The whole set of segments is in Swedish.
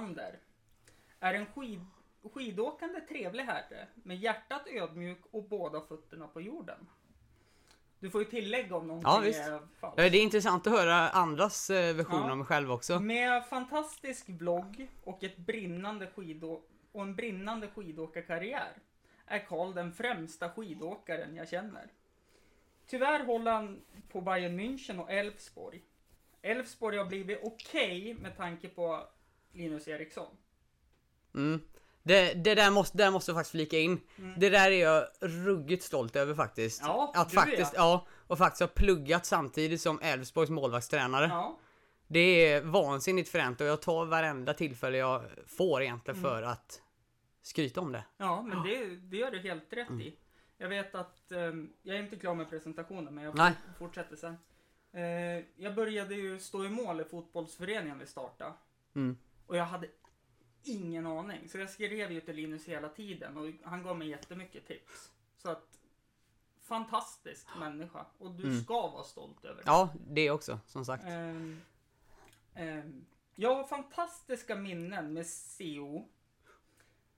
C.O. Olander är en skid, skidåkande trevlig herre med hjärtat ödmjuk och båda fötterna på jorden. Du får ju tillägga om någonting Ja, visst. är falskt. det är intressant att höra andras eh, version Ja. av mig själv också. Med fantastisk vlogg och, ett brinnande skidå- och en brinnande skidåkarkarriär är Karl den främsta skidåkaren jag känner. Tyvärr håller han på Bayern München och Elfsborg. Elfsborg har blivit okej med tanke på Linus Eriksson. Mm. Det, det där måste, där måste jag faktiskt flika in. Mm. Det där är jag ruggigt stolt över faktiskt. Ja, att du är. faktiskt, ja, och faktiskt ha pluggat samtidigt som Elfsborgs målvaktstränare. Ja, Det är vansinnigt fränt och jag tar varenda tillfälle jag får egentligen Mm. för att skryta om det. ja men det, det gör du helt rätt i. Jag vet att, ehm, jag är inte klar med presentationen men jag Nej. fortsätter sen. Eh, jag började ju stå i mål i fotbollsföreningen vi startade. Mm. Och jag hade ingen aning. Så jag skrev ju till Linus hela tiden och han gav mig jättemycket tips. Så att, fantastisk människa. Och du Mm. ska vara stolt över det. Ja, det också, som sagt. Ehm, ehm, jag har fantastiska minnen med CO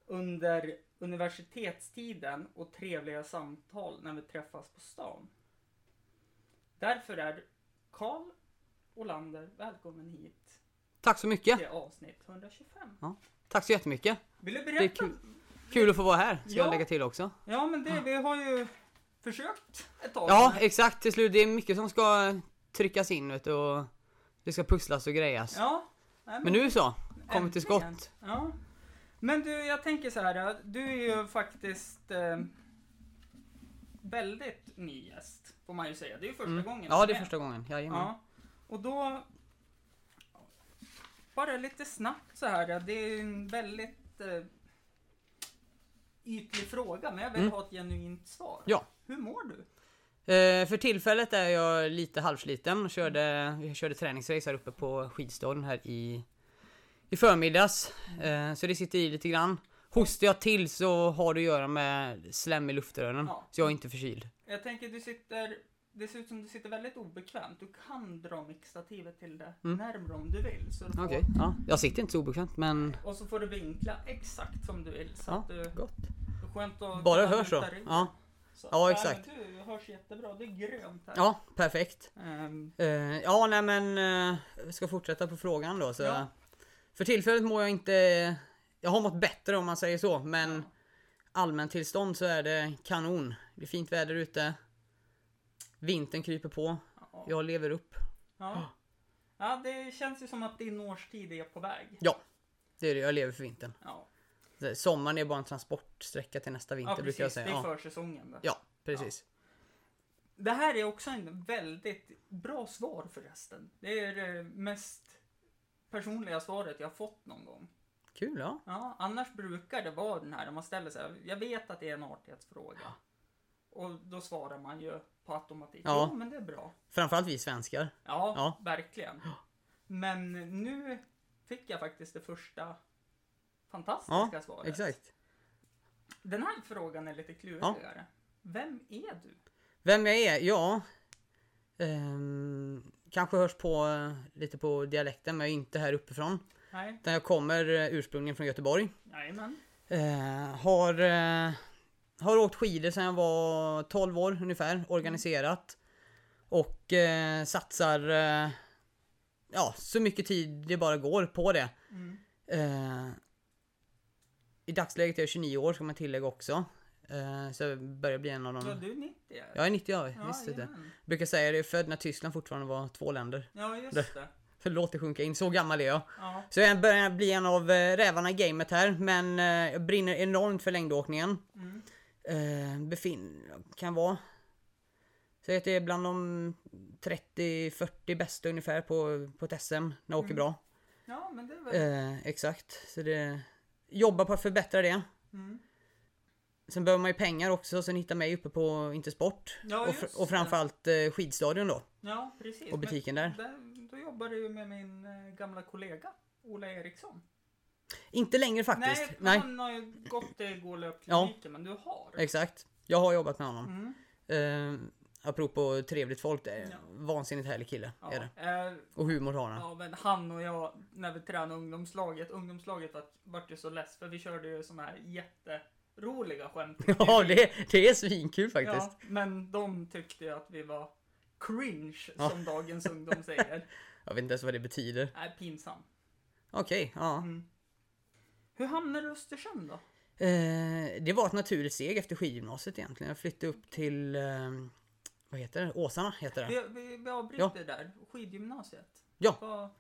under universitetstiden och trevliga samtal när vi träffas på stan. Därför är Karl Olander välkommen hit Tack så mycket! till avsnitt 125. Tack så jättemycket! Vill du Det är berätta? kul, kul att få vara här, ska Ja. jag lägga till också. Ja, men det, vi har ju försökt ett tag. Ja, men- exakt. Till slut, det är mycket som ska tryckas in vet du, och det ska pusslas och grejas. ja. Nej, Men nu så, kommer till skott. Ja. Men du, jag tänker så här. Du är ju faktiskt eh, väldigt ny gäst, får man ju säga. Det är ju första Mm. gången. Ja, det är med. första gången. Jajamän. Ja. Och då... Bara lite snabbt så här. Det är en väldigt eh, ytlig fråga, men jag vill Mm. ha ett genuint svar. Ja. Hur mår du? Eh, för tillfället är jag lite halvsliten. Körde, jag körde träningsrace här uppe på skidstaden här i, i förmiddags. Eh, så det sitter i lite grann. Hostar jag till så har det att göra med slem i luftrören. Ja. Så jag är inte förkyld. Jag tänker du sitter, det ser ut som du sitter väldigt obekvämt. Du kan dra mixstativet till det Mm. närmare om du vill. Så du får, Okej, ja. Jag sitter inte så obekvämt men... Och så får du vinkla exakt som du vill. Så Ja, du, gott. det är skönt att Bara hörs så. Ja. Så, Ja, exakt. du hörs jättebra. Det är grönt här. Ja, perfekt. Ehm, Eh, ja, nej men... Uh, vi ska fortsätta på frågan då. Så, Ja. För tillfället mår jag inte... Jag har mått bättre om man säger så, men... ja. allmäntillstånd så är det kanon. Det är fint väder ute. Vintern kryper på. Ja. Jag lever upp. Ja. ja, det känns ju som att din årstid är på väg. Det är det, jag lever för vintern. Ja, Sommaren är bara en transportsträcka till nästa vinter ja brukar jag precis. Det säga. är Ja, försäsongen. Då. ja precis. Det här är också en väldigt bra svar förresten. Det är det mest personliga svaret jag har fått någon gång. Kul ja. Ja, annars brukar det vara den här, man ställer sig, jag vet att det är en artighetsfråga. Och då svarar man ju på automatik, Ja. ja men det är bra. Framförallt vi svenskar. Ja, Ja. verkligen. Men nu fick jag faktiskt det första fantastiska Ja, svaret. Exakt. Den här frågan är lite klurigare. Vem är du? Vem jag är? Ja. Ehm, kanske hörs på eh, lite på dialekten men jag är inte här uppifrån. Nej, Utan jag kommer eh, ursprungligen från Göteborg. jajamän. Eh, har, eh, har åkt skidor sedan jag var 12 år ungefär, organiserat. Och eh, satsar eh, ja, så mycket tid det bara går på det. Mm. Eh, I dagsläget är jag 29 år ska man tillägga också. Eh, så jag börjar bli en av Ja, dem. du är 90 är Jag är 90 år, Ja, du. jajamän. Brukar säga det, jag är född när Tyskland fortfarande var två länder. Ja, just det. Så låt det sjunka in, så gammal är jag. Ja, Så jag börjar bli en av eh, rävarna i gamet här, men eh, jag brinner enormt för längdåkningen. mm. Eh, befin... kan vara... Så att det är bland de 30-40 bästa ungefär på, på ett SM när jag åker Mm. bra. ja men det är väl... Eh, exakt, så det... Jobba på att förbättra det. Mm. Sen behöver man ju pengar också, sen hitta mig uppe på Intersport. Ja, och, fr- och det. framförallt eh, skidstadion då. Ja, precis. Och butiken där. Men då jobbar du med min eh, gamla kollega, Ola Eriksson. Inte längre faktiskt. Nej, Nej, han har ju gått till gå löpkliniken, men du har. exakt. Jag har jobbat med honom. Mm. Eh, apropå trevligt folk, det är Ja. vansinnigt härlig kille. Ja, Är det. eh, Och humor har han. ja, men han och jag, när vi tränade ungdomslaget, ungdomslaget vart, vart ju så less för vi körde ju såna här jätteroliga skämt. Ja, det, det är svinkul faktiskt. Ja, men de tyckte ju att vi var cringe, Ja. som dagens ungdom säger. Jag vet inte ens vad det betyder. Nej, pinsam. Okej, ja. Mm. Hur hamnade du i Östersund då? Eh, det var ett naturligt steg efter skidgymnasiet egentligen. Jag flyttade upp till, eh, vad heter det? Åsarna heter det. Vi, vi, vi avbryter där. Skidgymnasiet. Ja.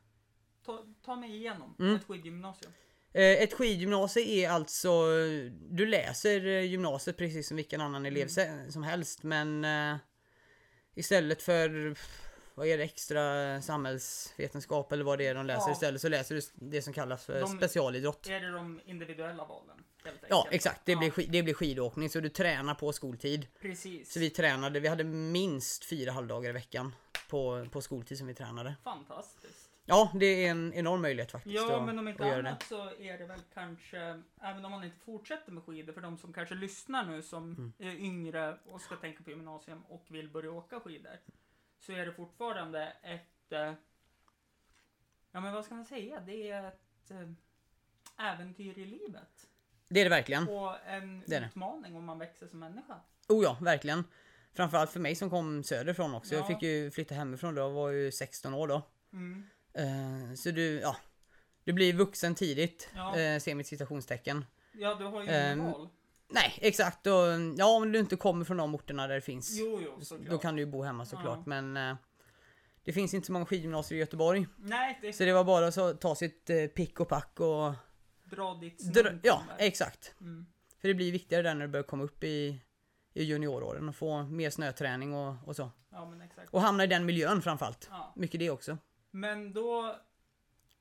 Ta, ta mig igenom Mm. ett skidgymnasium. Eh, ett skidgymnasium är alltså, du läser eh, gymnasiet precis som vilken annan elev se- som helst men eh, istället för vad är det, extra samhällsvetenskap eller vad det är de läser Ja. istället så läser du det som kallas för De- specialidrott. Är det de individuella valen? Ja exakt, det, Ja, blir, det blir skidåkning så du tränar på skoltid. Precis. Så vi tränade, vi hade minst fyra halvdagar i veckan på, på skoltid som vi tränade. Fantastiskt. Ja, det är en enorm möjlighet faktiskt Ja, att, men om inte göra det. annat så är det väl kanske, även om man inte fortsätter med skidor, för de som kanske lyssnar nu som Mm. är yngre och ska tänka på gymnasium och vill börja åka skidor. Så är det fortfarande ett, eh, ja men vad ska man säga, det är ett eh, äventyr i livet. Det är det verkligen. Och en Det utmaning om man växer som människa. Oh ja, verkligen. Framförallt för mig som kom söderifrån också. Jag Ja. fick ju flytta hemifrån då, jag var ju 16 år då. Mm. Eh, så du, ja. Du blir vuxen tidigt, Ja. eh, ser mitt citationstecken. Ja, du har ju Ehm, inga val. Nej, exakt. Och, ja, om du inte kommer från de orterna där det finns. Jo, jo, såklart. Då kan du ju bo hemma såklart. Ja. Men eh, det finns inte så många skidgymnasier i Göteborg. Nej, det Så det var bara att ta sitt eh, pick och pack och... dra ditt Dra, ja, exakt. Mm. För det blir viktigare där när du börjar komma upp i, i junioråren och få mer snöträning och, och så. Ja, men exakt. Och hamna i den miljön framförallt. Ja. Mycket det också. Men då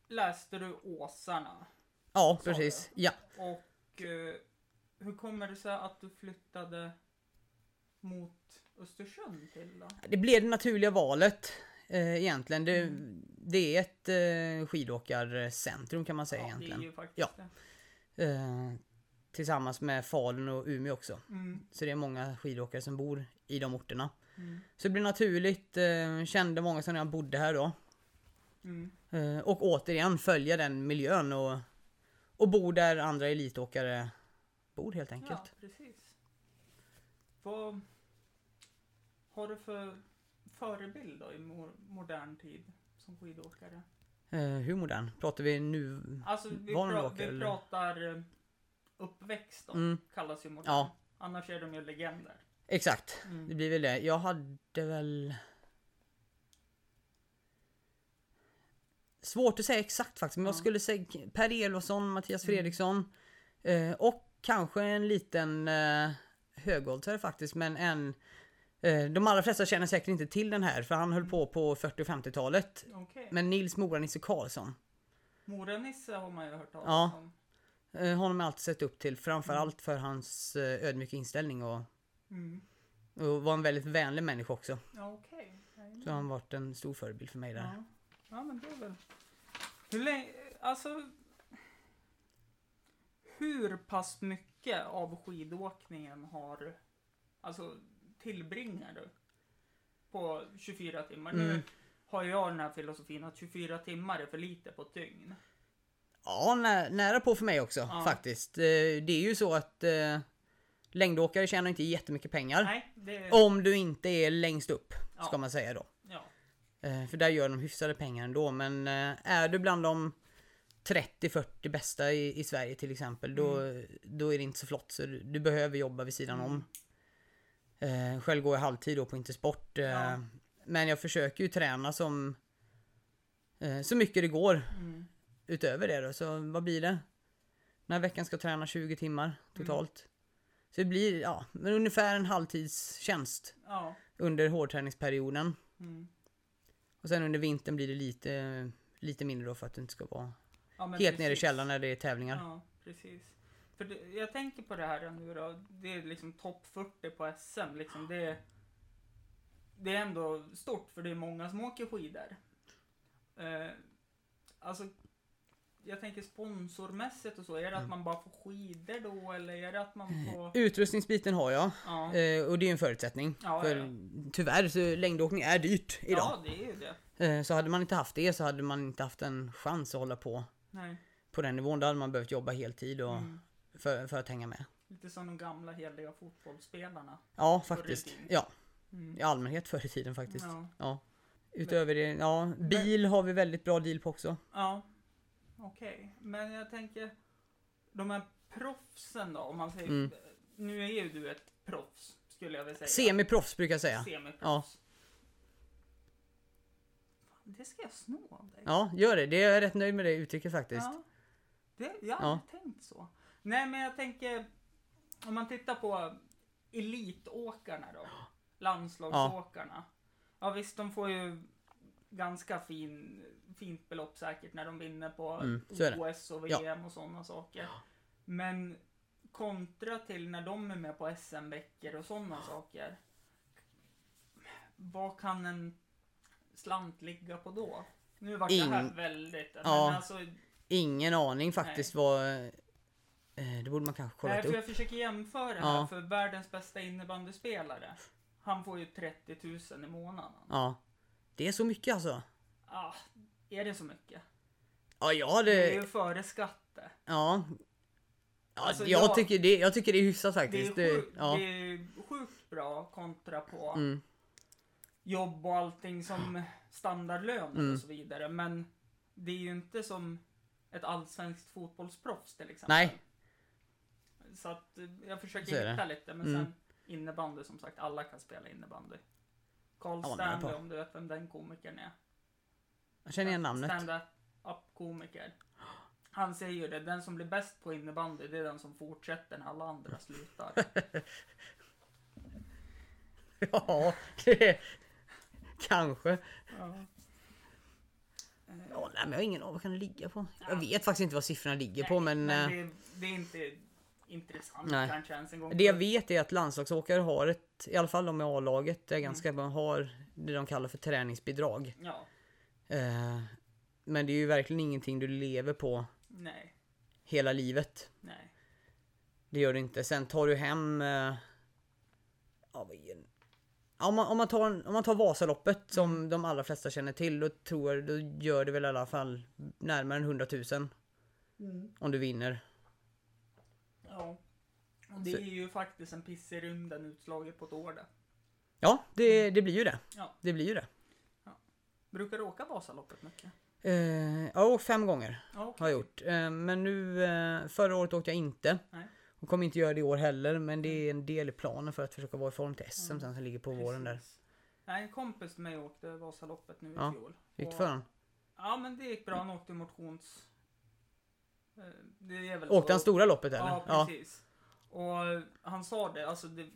läste du Åsarna. Ja, precis. Ja. Och eh, hur kommer det sig att du flyttade mot Östersund till då? Det blev det naturliga valet eh, egentligen. Det, Mm. det är ett eh, skidåkarcentrum kan man säga Ja, egentligen. det är ju faktiskt Ja. det. Eh, tillsammans med Falun och Umeå också. Mm, Så det är många skidåkare som bor i de orterna. mm, Så det blev naturligt. Eh, kände många som jag bodde här då. mm. Eh, och återigen följa den miljön och, och bo där andra elitåkare bor helt enkelt. Ja, precis. Vad har du för förebild då i mo- modern tid som skidåkare? Eh, hur modern? Pratar vi nu? Alltså vi, pra- åker, vi eller? pratar eh, uppväxt då, Mm, kallas ju modern. ja, Annars är de ju legender. exakt. Mm. Det blir väl det. Jag hade väl... Svårt att säga exakt faktiskt, men jag Ja. skulle säga Per Elofsson, Mattias Mm. Fredriksson eh, och kanske en liten eh, högoddsare faktiskt, men en eh, de allra flesta känner säkert inte till den här för han höll på på 40 och 50-talet. Okej. Men Nils Mora-Nisse Karlsson, Mora-Nisse har man ju hört talas Ja. om. eh, honom har jag alltid sett upp till framförallt för hans eh, ödmjuka inställning och, Mm. och var en väldigt vänlig människa också. Ja. Jajamän. Så han har varit en stor förebild för mig där. Ja. ja, men det är väl... Hur länge... Alltså... Hur pass mycket av skidåkningen har... Alltså, tillbringar du? På 24 timmar. Nu Mm. har jag den här filosofin att 24 timmar är för lite på ett dygn. Ja, nä, nära på för mig också Ja. faktiskt. Eh, Det är ju så att eh, längdåkare tjänar inte jättemycket pengar. Nej, det... Om du inte är längst upp, Ja. ska man säga då. Ja. Eh, För där gör de hyfsade pengar ändå. Men eh, är du bland de 30-40 bästa i, i Sverige till exempel, då, då är det inte så flott. Så du, du behöver jobba vid sidan Mm. om. Eh, själv går jag halvtid då på Intersport. Eh, Ja. Men jag försöker ju träna som eh, så mycket det går Mm. utöver det då. Så vad blir det? Den här veckan ska jag träna 20 timmar totalt. Så det blir ja, men ungefär en halvtidstjänst Ja. under hårdträningsperioden. Mm. Och sen under vintern blir det lite, lite mindre då för att det inte ska vara ja helt nere i precis. källaren när det är tävlingar. Ja, precis. För det, jag tänker på det här nu då. Det är liksom topp 40 på SM. Liksom det, det är ändå stort för det är många som åker skidor. Eh, alltså, jag tänker sponsormässigt och så. Är det Mm. att man bara får skidor då eller är det att man får... Utrustningsbiten har jag. Ja, Eh, och det är en förutsättning. Ja, för ja, tyvärr så längdåkning är dyrt idag. ja det är ju det. Eh, så hade man inte haft det så hade man inte haft en chans att hålla på Nej. på den nivån. Då hade man behövt jobba heltid och, Mm. för, för att hänga med. Lite som de gamla heliga fotbollsspelarna. Ja, faktiskt. Ja, Mm. i allmänhet förr i tiden faktiskt. Ja. Ja. Utöver det, ja, bil har vi väldigt bra deal på också. Ja. Okej, men jag tänker de här proffsen då, om man säger, Mm. nu är ju du ett proffs, skulle jag vilja säga. Semiproffs brukar jag säga. Semiproffs. Fan, det ska jag sno av dig. Ja, gör det. Det är jag rätt nöjd med det uttrycket faktiskt. Ja, det, jag har Ja. tänkt så. Nej, men jag tänker, om man tittar på elitåkarna då, landslagsåkarna. Ja. visst, de får ju ganska fin, fint belopp säkert när de vinner på Mm, är. OS och Ja. VM och sådana saker. Men kontra till när de är med på SM-veckor och sådana saker. Vad kan en slant ligga på då? Nu vart det här väldigt... Ja. alltså, Ingen aning faktiskt vad... Eh, det borde man kanske för upp. jag försöker jämföra Ja. här för världens bästa innebandyspelare. Han får ju 30 000 i månaden. Ja. Det är så mycket alltså. Ah, är det så mycket? Ja, jag Det är hade... ju före skatter. Ja. ja Alltså, jag, jag- tycker det, jag tycker det är hyfsat Det är, faktiskt. sjukt, ja. det är sjukt bra kontra på Mm. Jobb och allting som standardlön Mm. och så vidare. Men det är ju inte som ett allsvenskt fotbollsproffs till exempel. Nej. Så att eh, jag försöker hitta lite. Men Mm. sen innebandy som sagt, alla kan spela innebandy. Carl Ja, Stanley om du vet vem den komikern är. Jag känner igen namnet. Stand-up komiker. Han säger ju det, den som blir bäst på innebandy det är den som fortsätter när alla andra slutar. Ja, det... Kanske. ja. Ja, nej, men jag har ingen aning. Vad kan det ligga på? Ja. Jag vet faktiskt inte vad siffrorna ligger på, men... Nej, eh, det, det är inte intressant Nej. kanske ens en gång. Det jag vet är att landslagsåkare har ett, i alla fall de i A-laget, är Mm. ganska bra, har det de kallar för träningsbidrag. Ja, Eh, men det är ju verkligen ingenting du lever på nej, hela livet. nej. Det gör det inte. Sen tar du hem... Eh, ja, vad är det? Ja, Om man, om, man tar, om man tar Vasaloppet som Mm. de allra flesta känner till, då tror jag, då gör det väl i alla fall närmare än 100 000 om du vinner. Ja. Och det är ju faktiskt en piss i rymden utslaget på ett år det. Ja, det, det blir ju det. Ja. Det blir ju det. Brukar du åka Vasaloppet mycket? Eh, åkt fem gånger. Ja, okej. Har jag gjort. Eh, men nu, eh, förra året åkte jag inte. Nej. Och kommer inte göra det i år heller, men det är en del i planen för att försöka vara i form till SM Mm. sen som ligger på våren där. Precis. Nej, en kompis till mig åkte Vasaloppet nu i Ja. fjol. Gick det Och- för honom? Ja, men det gick bra. Han åkte motions... eh, Det är väl Åkte han stora loppet eller? Ja, precis. Och han sa det, alltså det,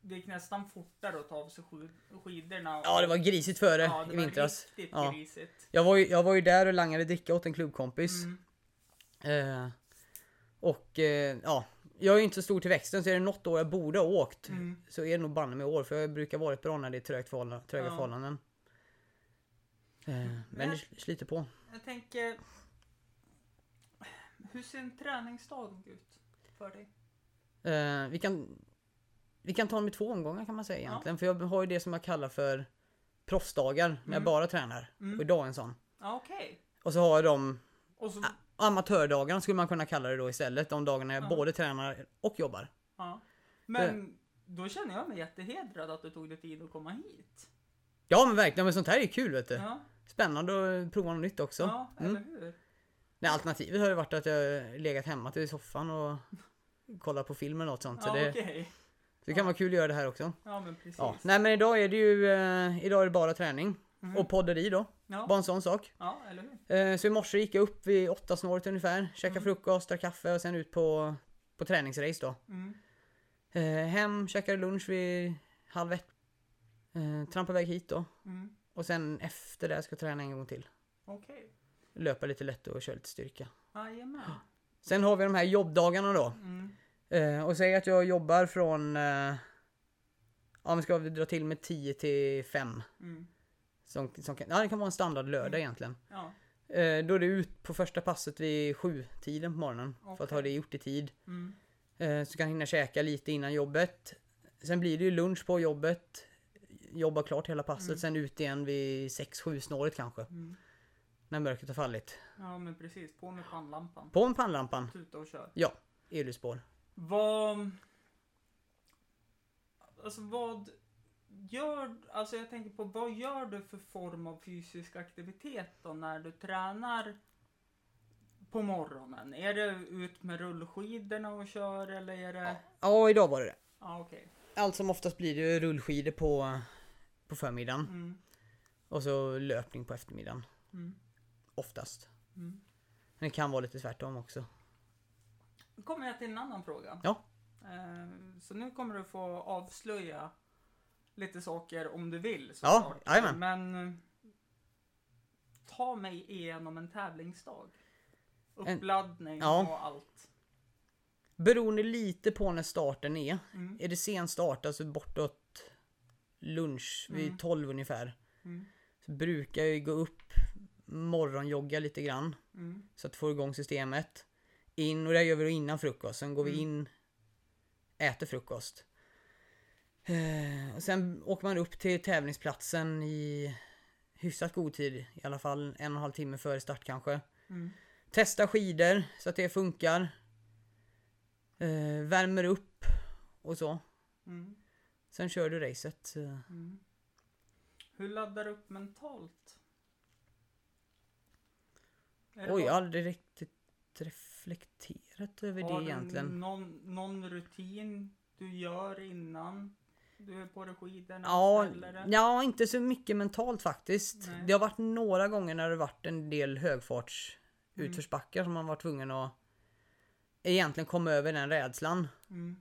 det gick nästan fortare att ta av sig skid- skidorna. Ja, det var grisigt före Ja, det i var vintras. riktigt Ja. grisigt. Jag var, ju, jag var ju där och langade dricka åt en klubbkompis. Mm. Eh, och eh, ja, jag är ju inte så stor till växten så är det något år jag borde ha åkt Mm. så är det nog banne med år för jag brukar vara bra när det är trögt förhållanden, tröga Ja. förhållanden. Eh, men Men- det sl- sliter på. Jag tänker... Hur ser en träningsdag ut för dig? Eh, vi, kan, vi kan ta dem i två omgångar kan man säga Ja. egentligen. För jag har ju det som jag kallar för proffsdagar när jag Mm. bara tränar. Mm. Och idag är en sån. Ja, okej. Och så har jag de Och så... Amatördagarna skulle man kunna kalla det då istället. De dagarna jag Ja. både tränar och jobbar. Ja. Men då känner jag mig jättehedrad att du tog dig tid att komma hit. Ja men verkligen, men sånt här är kul vet du. Ja, Spännande att prova något nytt också. ja Mm. eller hur? Nej, alternativet har ju varit att jag legat hemma till soffan och kollat på film eller något sånt. Så Ja, det, okej. det kan vara kul att göra det här också. Ja, men precis. Nej men idag är det ju eh, idag är det bara träning. Mhm. Och podderi då. ja. Bara en sån sak. ja, eller hur? Eh, så i morse gick jag upp vid åtta snåret ungefär. Käkade Mm. frukost, drack kaffe och sen ut på, på träningsrace då. Mm. Eh, hem, käkade lunch vid halv ett. Eh, trampade iväg hit då. Mm. Och sen efter det ska jag träna en gång till. Okej. Löpa lite lätt och köra lite styrka. Jajamän. Sen har vi de här jobbdagarna då. Mm. Eh, och säg att jag jobbar från... Eh, ja men ska vi dra till med 10 till 5. Som, som kan, ja det kan vara en standard lördag Mm. egentligen. Ja. Eh, då är det ut på första passet vid sju tiden på morgonen. För att ha det gjort i tid. Mm. Eh, så kan hinna käka lite innan jobbet. Sen blir det ju lunch på jobbet. Jobba klart hela passet. Mm. Sen ut igen vid 6-7 snåret kanske. Mm. När mörkret har fallit. Ja men precis, på med pannlampan. På med pannlampan. Tuta och kör. Ja, elljusspår. Vad... Alltså vad gör... Alltså jag tänker på vad gör du för form av fysisk aktivitet då när du tränar på morgonen? Är det ut med rullskidorna och kör eller är det... Ja, idag var det det. Ja okej. Allt som oftast blir det ju rullskidor på, på förmiddagen. Mm. Och så löpning på eftermiddagen. Mm. Oftast. Mm. Men det kan vara lite tvärtom också. Nu kommer jag till en annan fråga. Ja. Eh, Så nu kommer du få avslöja lite saker om du vill Ja, såklart. jajamän. Men eh, ta mig igenom en tävlingsdag. En- Uppladdning ja. och allt. Beroende lite på när starten är. Mm. Är det sen start, alltså bortåt lunch vid Mm. 12 ungefär. Mm. Så brukar jag ju gå upp, morgonjogga lite grann. Mm. Så att få igång systemet. In, och det gör vi då innan frukost. Sen går vi Mm. in, äter frukost. Eh, sen åker man upp till tävlingsplatsen i hyfsat god tid. I alla fall en och en halv timme före start kanske. Mm. Testa skidor så att det funkar. Eh, värmer upp och så. Mm. Sen kör du racet. Mm. Hur laddar du upp mentalt? Är Oj, jag har aldrig riktigt reflekterat över har det du egentligen. Någon, någon rutin du gör innan du är på dig skidorna? Ja, ja, inte så mycket mentalt faktiskt. Nej. Det har varit några gånger när det varit en del högfarts Mm. utförsbackar som man varit tvungen att egentligen komma över den rädslan. Mm.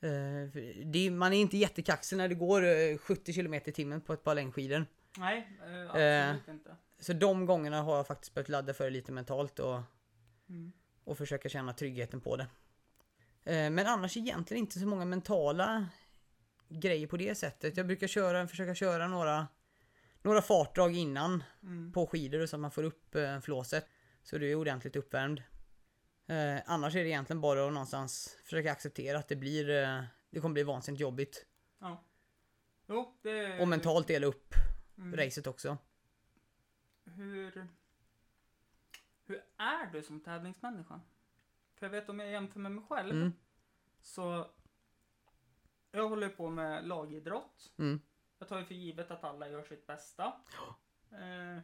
Eh, för det, man är inte jättekaxig när det går eh, 70 km i timmen på ett par längdskidor. Nej, eh, absolut inte. Så de gångerna har jag faktiskt börjat ladda för det lite mentalt och, Mm. och försöka känna tryggheten på det. Eh, Men annars egentligen inte så många mentala grejer på det sättet. Jag brukar köra, försöka köra några, några fartdrag innan Mm. på skidor så att man får upp eh, flåset. Så du är ordentligt uppvärmd. Eh, annars är det egentligen bara att någonstans försöka acceptera att det blir eh, det kommer bli vansinnigt jobbigt. Ja. Jo, det... Och mentalt dela upp Mm. racet också. Hur... Hur är du som tävlingsmänniska? För jag vet om jag jämför med mig själv Mm, så... Jag håller på med lagidrott. mm, Jag tar ju för givet att alla gör sitt bästa. Eh,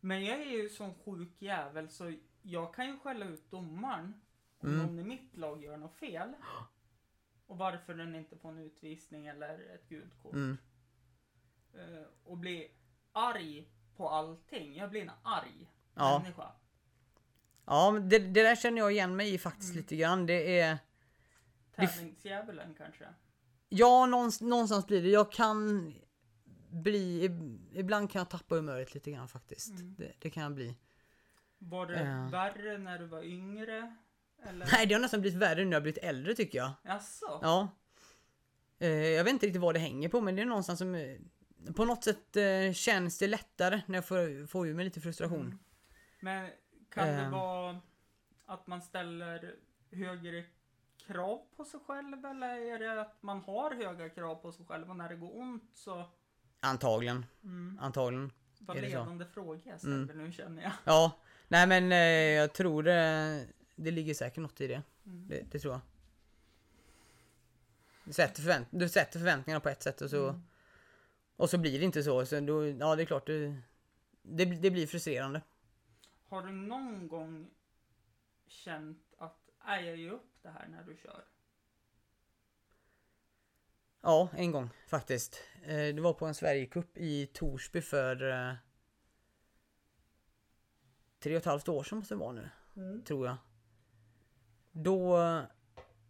men jag är ju sån sjuk jävel så jag kan ju skälla ut domaren om Mm. någon i mitt lag gör något fel. Och varför den inte får en utvisning eller ett gult kort. mm. Eh, och bli arg på allting. Jag blir en arg Ja. människa. Ja, det, det där känner jag igen mig i faktiskt Mm. lite grann. Det är... Tävlingsdjävulen kanske. Ja, någonstans, blir det. Jag kan bli... ib- Ibland kan jag tappa humöret lite grann faktiskt. Mm. Det, det kan jag bli. Var det Ja. värre när du var yngre? Eller? Nej, det har nästan blivit värre när jag har blivit äldre tycker jag. Jaså? Ja. Eh, jag vet inte riktigt vad det hänger på, men det är någonstans som... eh, På något sätt känns det lättare när jag får, får ur mig lite frustration. Mm. Men kan det vara att man ställer högre krav på sig själv eller är det att man har höga krav på sig själv och när det går ont så... Antagligen. Mm, Antagligen. vad Är det så? ledande fråga jag ställer Mm. nu känner jag. Ja. Nej men eh, jag tror det... Det ligger säkert något i det. Mm. Det, det tror jag. Du sätter, förvänt du sätter förväntningarna på ett sätt och så, Mm. och så blir det inte så. så då, ja, det är klart det, det, det blir frustrerande. Har du någon gång känt att, är jag ger upp det här när du kör? Ja, en gång faktiskt. Eh, det var på en Sverigecup i Torsby för eh, tre och ett halvt år sedan måste det vara nu, tror jag. Då,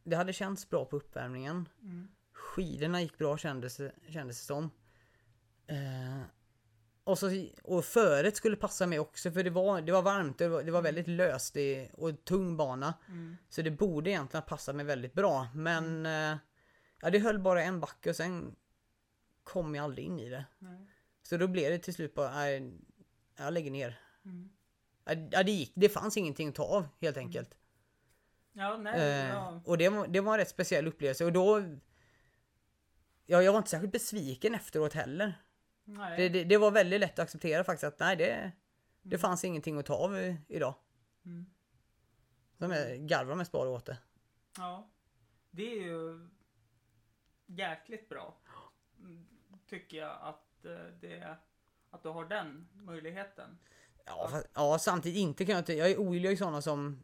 det hade känts bra på uppvärmningen. Mm. Skidorna gick bra kändes, kändes det som. Eh, och, så, och föret skulle passa mig också för det var, det var varmt, det var, det var väldigt löst det, och tung bana. Mm. Så det borde egentligen ha passat mig väldigt bra. Men eh, ja, det höll bara en backe och sen kom jag aldrig in i det. Nej. Så då blev det till slut bara, nej, jag lägger ner. Mm. Ja, ja, det gick, det fanns ingenting att ta av helt enkelt. Ja, nej, Eh, ja. och det var, det var en rätt speciell upplevelse och då... Ja, jag var inte särskilt besviken efteråt heller. Nej. Det, det, det var väldigt lätt att acceptera faktiskt att nej, det, det Mm. fanns ingenting att ta av i- idag. Mm. De är- garvar mest bara åt det. Ja, det är ju jäkligt bra. Tycker jag att eh, det att du har den möjligheten. Ja, fast, ja samtidigt inte kan jag inte... Jag är ogillar ju sådana som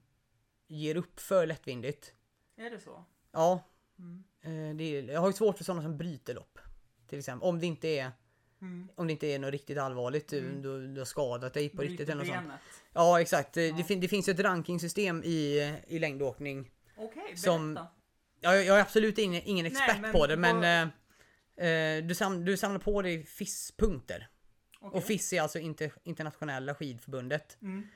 ger upp för lättvindigt. Är det så? Ja, Mm. eh, det är, jag har ju svårt för sådana som bryter lopp. Till exempel. Om det inte är, Mm. om det inte är något riktigt allvarligt. du- Mm. Du, du har skadat dig på riktigt Bryter eller något sånt. Ja exakt. Det, Ja. det, fin, det finns ett rankingsystem i, i längdåkning. Okej, berätta. Som- Ja, jag, är absolut ingen, ingen expert men på det men vad- eh, eh, du, sam, du samlar på dig FIS-punkter. Okej. Och FIS är alltså inte, internationella skidförbundet. Mm.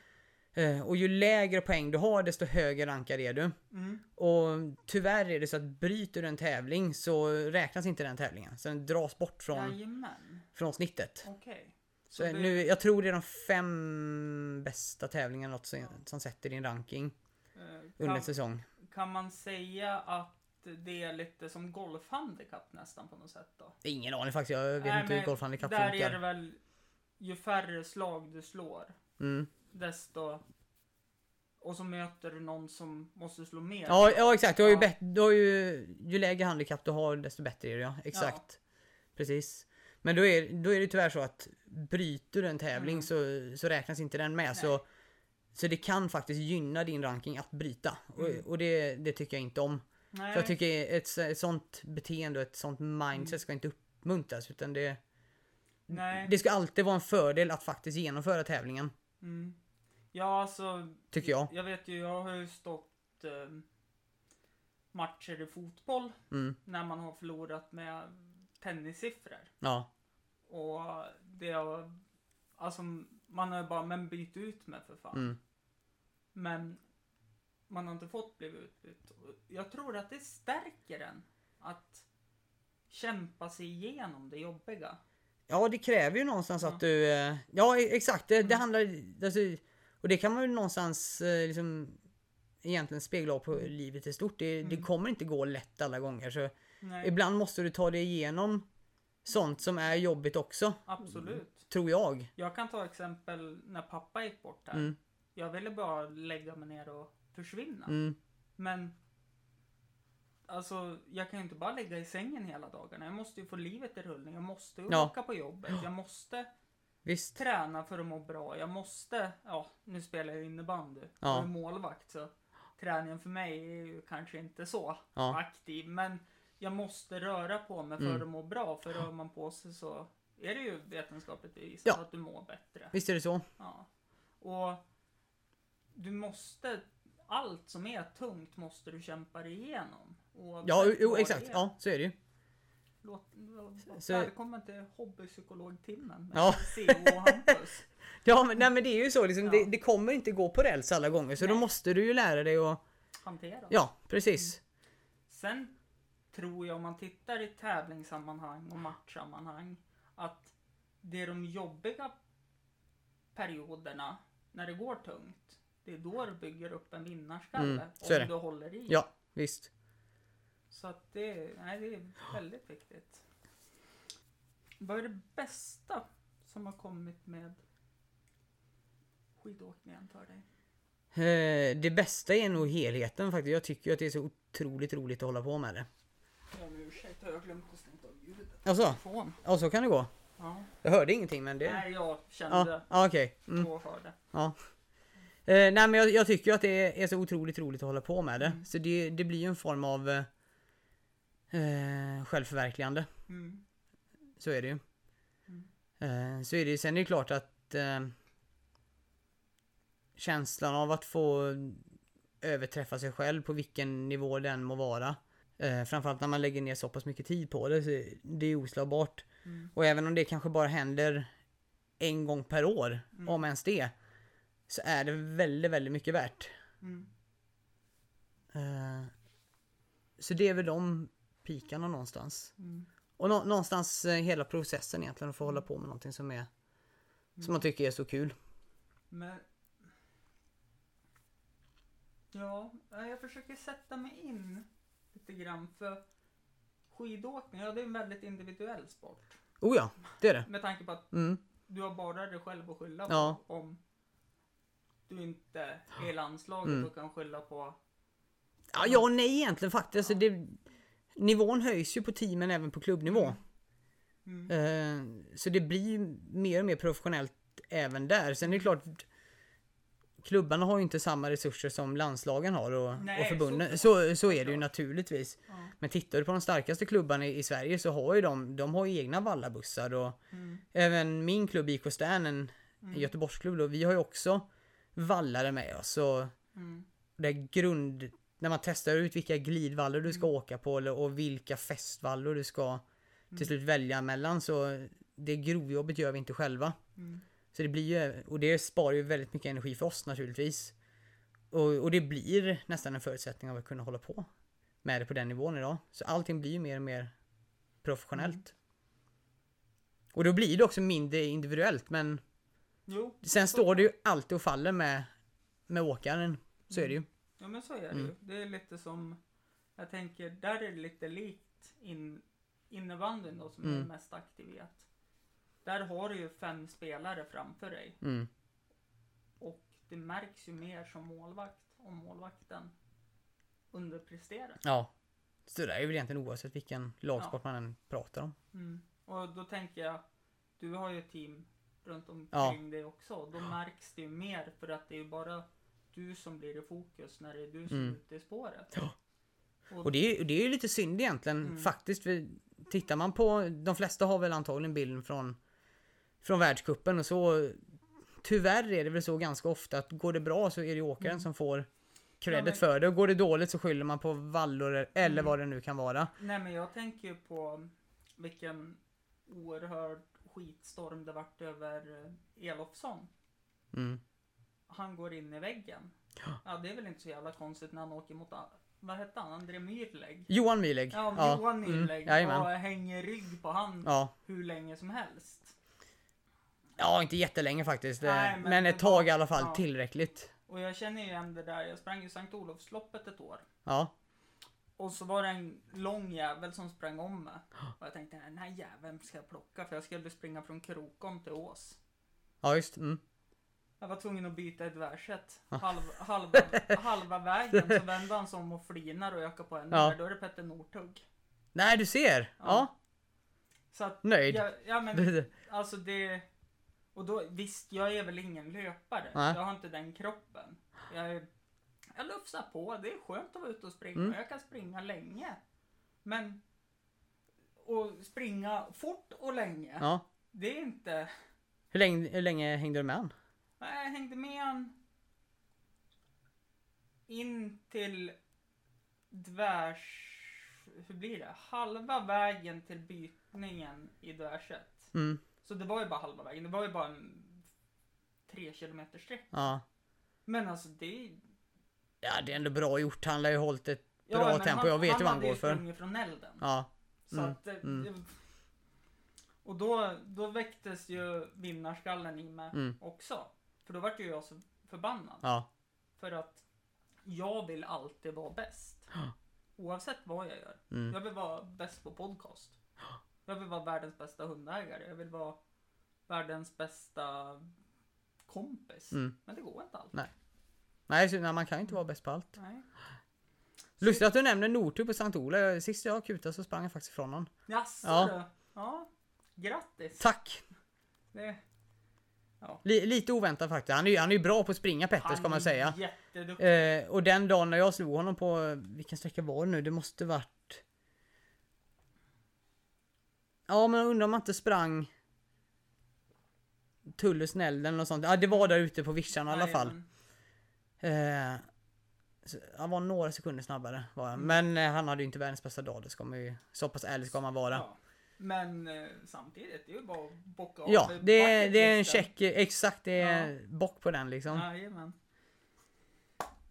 Eh, och ju lägre poäng du har desto högre rankad är du. Mm. Och tyvärr är det så att bryter du en tävling så räknas inte den tävlingen. Så den dras bort från, Jajamän. från snittet. Okej. Så det- nu, jag tror det är de fem bästa tävlingarna något som, som sätter din ranking eh, under kan, säsong. kan man säga att det är lite som golfhandikapp nästan på något sätt då? Ingen aning faktiskt, jag vet Nej, inte hur golfhandikapp Där är funkar. det väl ju färre slag du slår Mm. Desto och så möter du någon som måste slå mer. Ja, ja exakt, du har ju, Ja. du har ju, ju lägre handikapp du har desto bättre är det ja. Exakt. Precis. Men då är, då är det tyvärr så att bryter du en tävling Mm. så, så räknas inte den med. Nej. Så, så det kan faktiskt gynna din ranking att bryta. Mm. Och, och det, det tycker jag inte om. Nej. För jag tycker ett, ett sånt beteende och ett sånt mindset Mm. ska inte uppmuntras. Utan det, Nej. det ska alltid vara en fördel att faktiskt genomföra tävlingen. Mm. Ja, alltså. Tycker jag. Jag vet ju, jag har ju stått eh, matcher i fotboll Mm. när man har förlorat med tennissiffror. Ja. Och det har, alltså man har ju bara, men byt ut med för fan. Mm. Men man har inte fått bli utbytt. Jag tror att det stärker en att kämpa sig igenom det jobbiga. Ja, det kräver ju någonstans Ja. att du... eh, Ja, e- exakt. Det, det Mm. handlar... Alltså, och det kan man ju någonstans eh, liksom egentligen spegla på livet i stort. Det, det Mm. kommer inte gå lätt alla gånger. Så Nej, ibland måste du ta dig igenom sånt som är jobbigt också. absolut. Tror jag. Jag kan ta exempel när pappa gick bort här. Mm. Jag ville bara lägga mig ner och försvinna. Mm. Men Alltså, jag kan ju inte bara ligga i sängen hela dagarna. Jag måste ju få livet i rullning. Jag måste ju Ja. åka på jobbet. Jag måste Visst. träna för att må bra. Jag måste, ja, nu spelar jag innebandy. Ja. Jag är målvakt så träningen för mig är ju kanske inte så Ja. aktiv. Men jag måste röra på mig för Mm. att må bra. För rör man på sig så är det ju vetenskapligt bevisat Ja. att du mår bättre. Visst är det så. Ja. Och du måste, allt som är tungt måste du kämpa dig igenom. Ja, jo, exakt. Ja, så är det ju. Låt, Så- Välkommen till hobbypsykologtimmen med Ja. CO och Hampus. Ja, men, nej, men det är ju så. Liksom, Ja. det, det kommer inte gå på räls alla gånger. Så då Nej. måste du ju lära dig att... Hantera. Ja, precis. Sen tror jag om man tittar i tävlingssammanhang och matchsammanhang att det är de jobbiga perioderna när det går tungt. Det är då du bygger upp en vinnarskalle. Mm, om du håller i. Ja, visst. Så att det, nej, det är väldigt viktigt. Vad är det bästa som har kommit med skidåkningen för dig? Eh, det bästa är nog helheten faktiskt. Jag tycker att det är så otroligt roligt att hålla på med det. Jag om ursäkt, jag har glömt att stänga av ljudet. Alltså, ja så kan det gå. Ja. Jag hörde ingenting men det... Nej, jag kände Ja, ja okej. Mm. och hörde. Eh, nej men jag, jag tycker att det är så otroligt roligt att hålla på med det. Mm. Så det, det blir ju en form av eh, självförverkligande. Mm. Så är det ju. Mm. Eh, så är det ju. Sen är det klart att eh, känslan av att få överträffa sig själv på vilken nivå den må vara. Eh, framförallt när man lägger ner så pass mycket tid på det. Så det är oslagbart. Mm. Och även om det kanske bara händer en gång per år, Mm. om ens det. Så är det väldigt, väldigt mycket värt. Mm. Eh, så det är väl de pikarna någonstans. Mm. Och nå- någonstans eh, hela processen egentligen att få hålla på med någonting som är som man tycker är så kul. Men... Ja, jag försöker sätta mig in lite grann för skidåkning, ja det är en väldigt individuell sport. Oh ja, det är det. Med tanke på att Mm. du har bara dig själv att skylla på Ja. om du inte är landslaget Mm. och kan skylla på... Ja, ja och nej egentligen faktiskt. Alltså, det, nivån höjs ju på teamen även på klubbnivå. Mm. Eh, så det blir mer och mer professionellt även där. Sen är det klart Klubbarna har ju inte samma resurser som landslagen har och, Nej, och förbunden. så- Så, så är det ju naturligtvis. Ja. Men tittar du på de starkaste klubbarna i, i Sverige så har ju de, de har ju egna vallabussar och Mm. även min klubb IK Stern, en, en Mm. Göteborgsklubb då, vi har ju också vallare med oss. Och Mm. det är grund, när man testar ut vilka glidvallor du ska Mm. åka på eller, och vilka fästvallor du ska Mm. till slut välja mellan så det grovjobbet gör vi inte själva. Mm. Så det blir ju, och det sparar ju väldigt mycket energi för oss naturligtvis. Och, och det blir nästan en förutsättning av att kunna hålla på med det på den nivån idag. Så allting blir ju mer och mer professionellt. Mm. Och då blir det också mindre individuellt men Jo, sen står det ju alltid och faller med, med åkaren. Så är det ju. Ja men så är det Mm. ju. Det är lite som, jag tänker, där är det lite likt in, innebandyn då som jag är Mm. mest aktiv i. Att där har du ju fem spelare framför dig Mm. och det märks ju mer som målvakt om målvakten underpresterar. Ja. Så det är väl egentligen oavsett vilken lagsport man än pratar om. Mm. Och då tänker jag, du har ju ett team runt omkring Ja. dig också. Då märks det ju mer för att det är ju bara du som blir i fokus när det är du som Mm. är ute i spåret. Ja. Och, Och det är, det är ju lite synd egentligen Mm. faktiskt. För tittar man på, de flesta har väl antagligen bilden från, från världskuppen och så Tyvärr är det väl så ganska ofta att går det bra så är det åkaren Mm. som får Ja, credit men- för det och går det dåligt så skyller man på vallor eller Mm. vad det nu kan vara. Nej men jag tänker ju på vilken oerhörd skitstorm det vart över eh, Elofsson. Mm. Han går in i väggen. Ja det är väl inte så jävla konstigt när han åker mot, vad hette han, André Myrlägg? Johan Myhlegg. Ja, Johan mm, Myrlägg. jajamän. och hänger rygg på han Ja. hur länge som helst. ja, inte jättelänge faktiskt. Nej, men, men men ett tag i alla fall ja. tillräckligt. Och jag känner ju igen det där, jag sprang ju Sankt Olofsloppet ett år. Ja. Och så var det en lång jävel som sprang om mig. Och jag tänkte, den här jäveln ska jag plocka för jag skulle springa från Krokom till Ås. Ja, just. Mm. Jag var tvungen att byta ett dvärset. Ja. Halv, halva, halva vägen så vände han sig om och flinar och ökade på en Ja. Då är det Petter Northug. Nej, du ser. Ja. Ja. Så att, Nöjd. ja, ja men alltså det... Och då, visst, jag är väl ingen löpare. Nej. Jag har inte den kroppen. Jag, jag lufsar på, det är skönt att vara ute och springa. Mm. Jag kan springa länge. Men... Och springa fort och länge. Ja. Det är inte... Hur länge, hur länge hängde du med han? Nej, jag hängde med han in till dvärs... Hur blir det? Halva vägen till bytningen i dvärset. Mm. Så det var ju bara halva vägen. Det var ju bara en tre kilometer sträck. Ja. Men alltså det. Ja, det är ändå bra gjort. Han lär ju hållit ett Ja, bra tempo. Jag vet ju vad han hade går för. sprungit från elden. Ja. Så Mm, att det, mm. Och då, då väcktes ju vinnarskallen i mig Mm. också. För då vart ju jag så förbannad. Ja. För att jag vill alltid vara bäst. Oavsett vad jag gör. Mm. Jag vill vara bäst på podcast. Jag vill vara världens bästa hundägare. Jag vill vara världens bästa kompis. Mm. Men det går inte alltid. Nej. Nej, så, nej, man kan ju inte vara bäst på allt. Nej. Lustigt att du nämner Nortur på Sankt Ola. Sist jag kutade så sprang jag faktiskt ifrån honom. Jaså Ja. du? Ja. Grattis. Tack! Det, Li, lite oväntat faktiskt. Han är ju han är ju bra på att springa Petter ska man säga. Eh, och den dagen när jag slog honom på, vilken sträcka var det nu? Det måste varit... Ja men undrar om man inte sprang Tullesnälden eller något sånt. Ja det var där ute på vischan i alla fall. Eh, han var några sekunder snabbare var han. Mm. Men eh, han hade ju inte världens bästa dag. Det ska man ju, så pass ärlig ska man vara. Ja, Ja. Men eh, samtidigt, det är ju bara att bocka av det, är, det är en check. Exakt, det är bock på den liksom. Jajamän.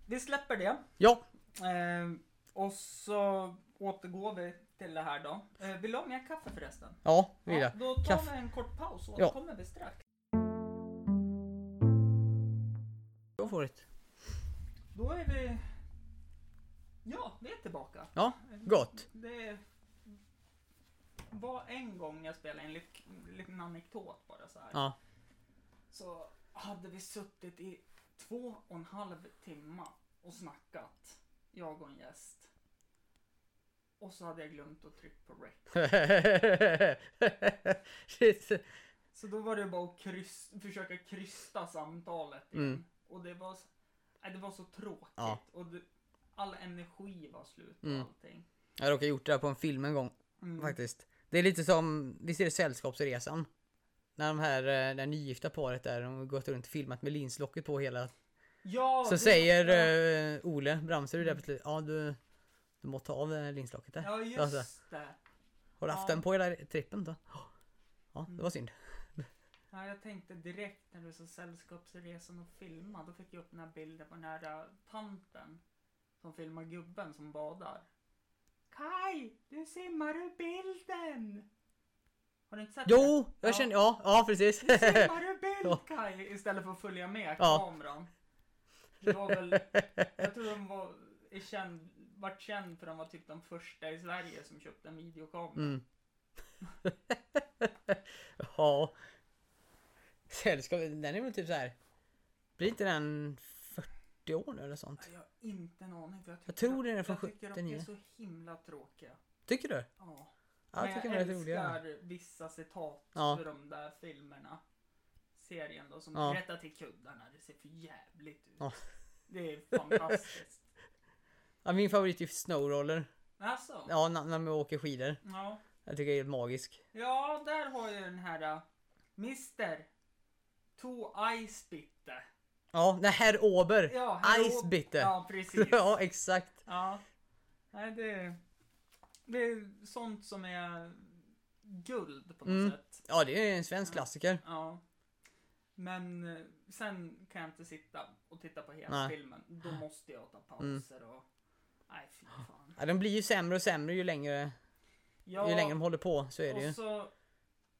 Vi släpper det. Ja, Eh, och så återgår vi till det här då. Eh, vill du ha mer kaffe förresten? ja, vill Ja, jag. då tar Kaffe. vi en kort paus och Ja. återkommer vi strax. Go for it. Då är vi... Ja, vi är tillbaka. Ja, gott. Det var en gång jag spelade en lit- liten anekdot bara så här. Ja. Så hade vi suttit i två och en halv timme och snackat. Jag och en gäst. Och så hade jag glömt att trycka på rec. Shit. Så då var det bara att kryss, försöka krysta samtalet igen. Mm. Och det var, nej, det var så tråkigt. Ja. Och det, all energi var slut och Mm. allting. Jag råkade gjort det här på en film en gång Mm. faktiskt. Det är lite som, visst är det Sällskapsresan? När de här, eh, det här nygifta paret där, de har gått runt och filmat med linslocket på hela. Ja, Så det- säger ja, eh, Ole Bramser där på slutet, ja du, du måste ta av eh, linslocket där. ja, just alltså. det. Har du haft ja. den på hela trippen då? Ja, det Mm. var synd. Ja, jag tänkte direkt när du sa Sällskapsresan och filma, då fick jag upp den här bilden på den här äh, tanten som filmar gubben som badar. Kai, du simmar ur bilden! Har du inte sett det? Jo, jag Ja. känner, ja, ja precis. Du simmar ur bild. Kai istället för att följa med Ja. kameran. Det var väl, jag tror de var, är känd, vart känd för de var typ de första i Sverige som köpte en videokamera. Mm. ja. Sällskap, den är väl typ så här. Blir inte den 40 år nu eller sånt? Jag har inte en aning. För jag, Jag tror den är från Jag tycker de 79. är så himla tråkiga. Tycker du? Ja. Ja, Men jag älskar vissa citat Ja. ur de där filmerna. Serien då som Ja. berättar till kuddarna. Det ser för jävligt ut. Ja. Det är fantastiskt. Ja, min favorit är Snowroller. alltså? Ja, när, när man åker skidor. Ja. Jag tycker det är helt magisk. Ja, där har jag den här Mr. To Ice Bitte. Ja, det herr Ober. Ja, här Ice Bitte. Ja, precis. Ja, exakt. Ja. Nej, det, det är sånt som är guld på något Mm. sätt. Ja, det är en svensk klassiker. Ja. Men eh, sen kan jag inte sitta och titta på hela Nej. filmen. Då måste jag ta pauser och... Nej, fy fan. Ja, den blir ju sämre och sämre ju längre, Ja, ju längre de håller på. Så är det ju. så...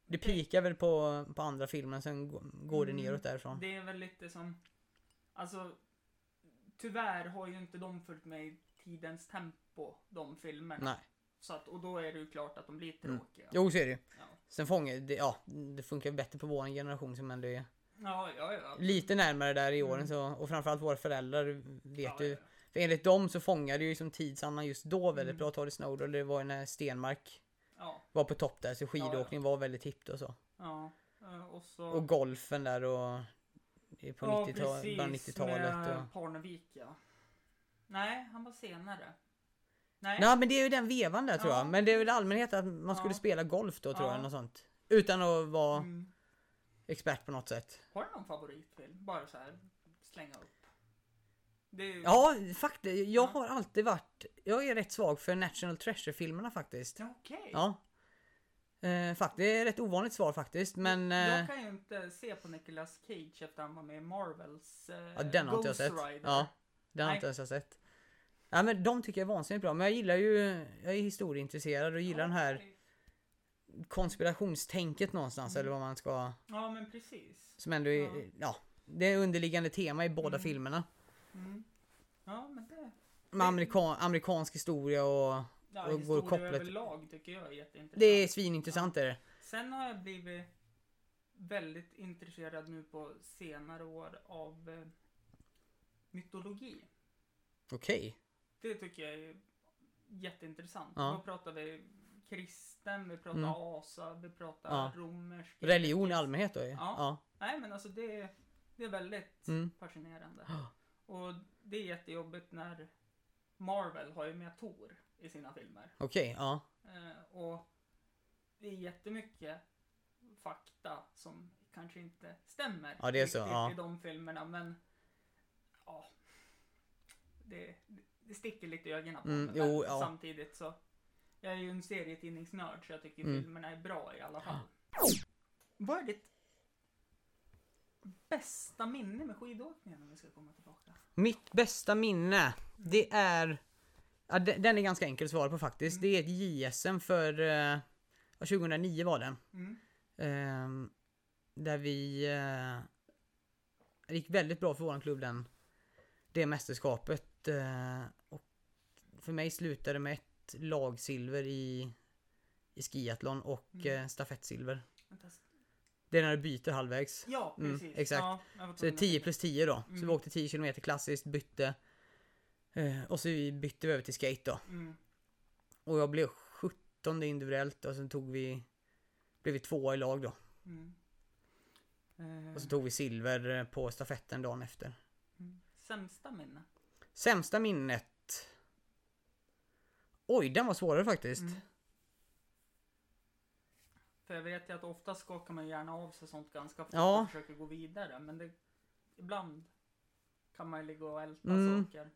Det pikar väl på, på andra filmen, sen gå- går det Mm, neråt därifrån. Det är väl lite som... Alltså... Tyvärr har ju inte de följt med i tidens tempo, de filmerna. Nej. Så att, och då är det ju klart att de blir Mm. tråkiga. Jo, så är det ju. Ja. Sen fångar det, ja, det funkar bättre på vår generation som ändå är Ja, ja, ja. lite närmare där i åren Mm. så, och framförallt våra föräldrar vet ja, ju. För enligt dem så fångade ju som tidsandan just då väldigt Mm. bra. Ta det Snowder, det var ju när Stenmark var på topp där så skidåkning var väldigt hippt och så. ja. Eh, Och så... Och golfen där och på ja, 90-talet, början av precis, 90-talet. med Och... Parnevik, ja. Nej, han var senare. Nej. Nej men det är ju den vevan där tror Ja. jag. Men det är väl allmänhet att man skulle Ja. spela golf då tror Ja. jag, något sånt. Utan att vara Mm. expert på något sätt. Har du någon favoritfilm? Bara så här slänga upp. Är... Ja, faktiskt. Jag Ja. har alltid varit, jag är rätt svag för National Treasure-filmerna faktiskt. Okej. Ja. Eh, fakt, det är ett ovanligt svar faktiskt, men... Eh, Jag kan ju inte se på Nicolas Cage efter han var med i Marvels eh, ja, den har inte jag Ghost sett. Rider. Ja, den har Nej. inte ens jag sett. Ja, men de tycker jag är vansinnigt bra, men jag gillar ju, jag är historieintresserad och gillar den här konspirationstänket någonstans, Mm. eller vad man ska... Ja, men precis. Som ändå är, Ja. ja. det är underliggande tema i båda Mm. filmerna. Mm. Ja, men det... Med amerikan, amerikansk historia och... Ja, Och går kopplat- överlag tycker jag är jätteintressant. Det är svinintressant är det. Sen har jag blivit väldigt intresserad nu på senare år av eh, mytologi. Okej. Det tycker jag är jätteintressant. Ja. Då pratar vi kristen, vi pratar Mm. asa, vi pratar Ja. romersk. Religion i allmänhet då ju. Ja. Ja. Nej men alltså det, är- det är väldigt Mm. fascinerande. Ja. Och det är jättejobbigt när Marvel har ju med Tor i sina filmer. Okej, ja. Eh, och det är jättemycket fakta som kanske inte stämmer Ja, det är så, ja. i de filmerna. Men ja, det, det sticker lite i ögonen på Mm, mig. jo, ja. Samtidigt så, jag är ju en serietidningsnörd så jag tycker Mm. filmerna är bra i alla fall. Vad är ditt bästa minne med skidåkningen om vi ska komma tillbaka? Mitt bästa minne, det är... Ja, de- den är ganska enkel att svara på faktiskt. Mm. Det är ett JSM för... eh, ja, 2009 var det. Mm. Ehm, där vi... eh, det gick väldigt bra för våran klubb den, det mästerskapet. Eh, och för mig slutade det med ett lagsilver i, i skiathlon och Mm. eh, stafettsilver. Det är när du byter halvvägs. Ja, Mm, precis. exakt. Ja, Så det är tvungen att 10 tänka. plus 10 då. Så Mm. vi åkte 10 km klassiskt, bytte. Eh, och så bytte vi över till skate då. Mm. Och jag blev 17 individuellt och sen tog vi... Blev vi tvåa i lag då. Mm. Eh, Och så tog vi silver eh, på stafetten dagen efter. mm. Sämsta minne? Sämsta minnet... Oj, den var svårare faktiskt. Mm. För jag vet ju att ofta skakar man gärna av sig sånt ganska fort Ja. och försöker gå vidare. Men det, ibland kan man ju ligga och älta Mm. saker.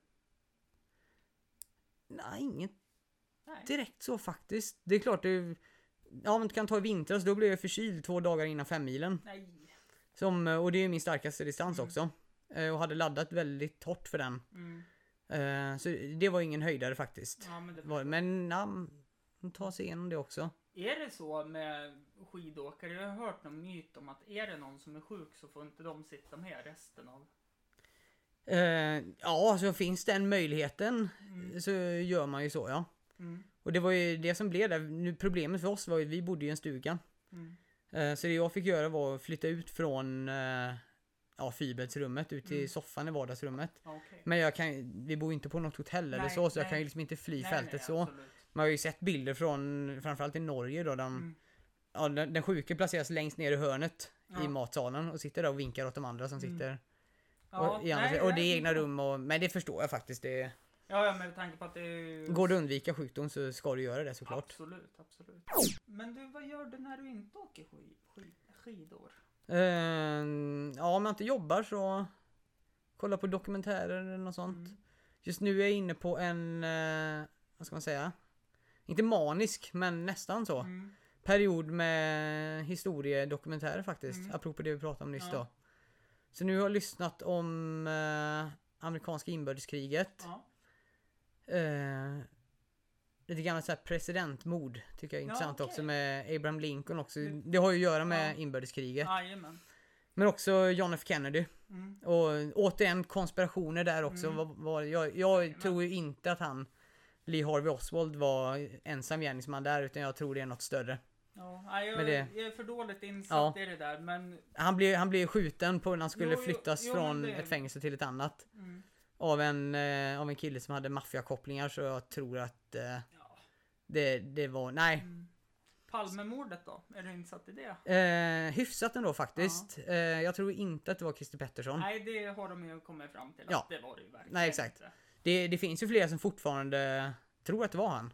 Nej, inget Nej. direkt så faktiskt. Det är klart det... Ja men du kan ta i vintras, då blev jag förkyld två dagar innan femmilen. Nej. Som, eh, och det är min starkaste distans Mm. också. Eh, Och hade laddat väldigt hårt för den. Mm. Eh, Så det var ingen höjdare faktiskt. Ja, men Var- Men ja, man tar sig igenom det också. Är det så med skidåkare? Jag har hört någon myt om att är det någon som är sjuk så får inte de sitta med resten av... Eh, Ja, så finns den möjligheten Mm. så gör man ju så ja. Mm. Och det var ju det som blev där. Nu, problemet för oss var ju att vi bodde i en stuga. Mm. Eh, Så det jag fick göra var att flytta ut från eh, ja, fyrbäddsrummet ut till Mm. soffan i vardagsrummet. Okej. Men jag kan, vi bor ju inte på något hotell eller Nej, så, så jag nej. kan ju liksom inte fly Nej, fältet nej, så. absolut. Man har ju sett bilder från framförallt i Norge då, de, Mm. ja, den, den sjuke placeras längst ner i hörnet Ja. i matsalen och sitter där och vinkar åt de andra som Mm. sitter. Ja, och, i andra, nej, och det är egna rum och, men det förstår jag faktiskt. Det, Ja, ja, med tanke på att det är... går det att undvika sjukdom så ska du göra det såklart. Absolut, absolut. Men du, vad gör du när du inte åker skid, skid, skidor? Eh, ja, om jag inte jobbar så kolla på dokumentärer eller något sånt. Mm. Just nu är jag inne på en, eh, vad ska man säga? Inte manisk, men nästan så. Mm. Period med historiedokumentärer faktiskt. Mm. Apropå det vi pratade om nyss Ja. då. Så nu har jag lyssnat om eh, amerikanska inbördeskriget. Ja. Eh, lite grann så här presidentmord tycker jag är Ja, intressant okej. också med Abraham Lincoln också. Det- har ju att göra med Ja. inbördeskriget. Jajamän. Men också John F Kennedy. Mm. Och återigen konspirationer där också. Mm. Vad, vad, jag jag tror ju inte att han Lee Harvey Oswald var ensam gärningsman där utan jag tror det är något större. Ja, jag, det- jag är för dåligt insatt Ja. i det där, men... Han blev, han blev skjuten på när han skulle Jo, flyttas jo, från det- ett fängelse till ett annat. Mm. Av en, eh, av en kille som hade maffiakopplingar så jag tror att eh, Ja. det, det var, nej. Mm. Palmemordet då? Är du insatt i det? Eh, hyfsat ändå faktiskt. Eh, jag tror inte att det var Christer Pettersson. Nej, det har de ju kommit fram till att Ja. det var det ju verkligen Nej, exakt. inte. Det, det finns ju flera som fortfarande tror att det var han.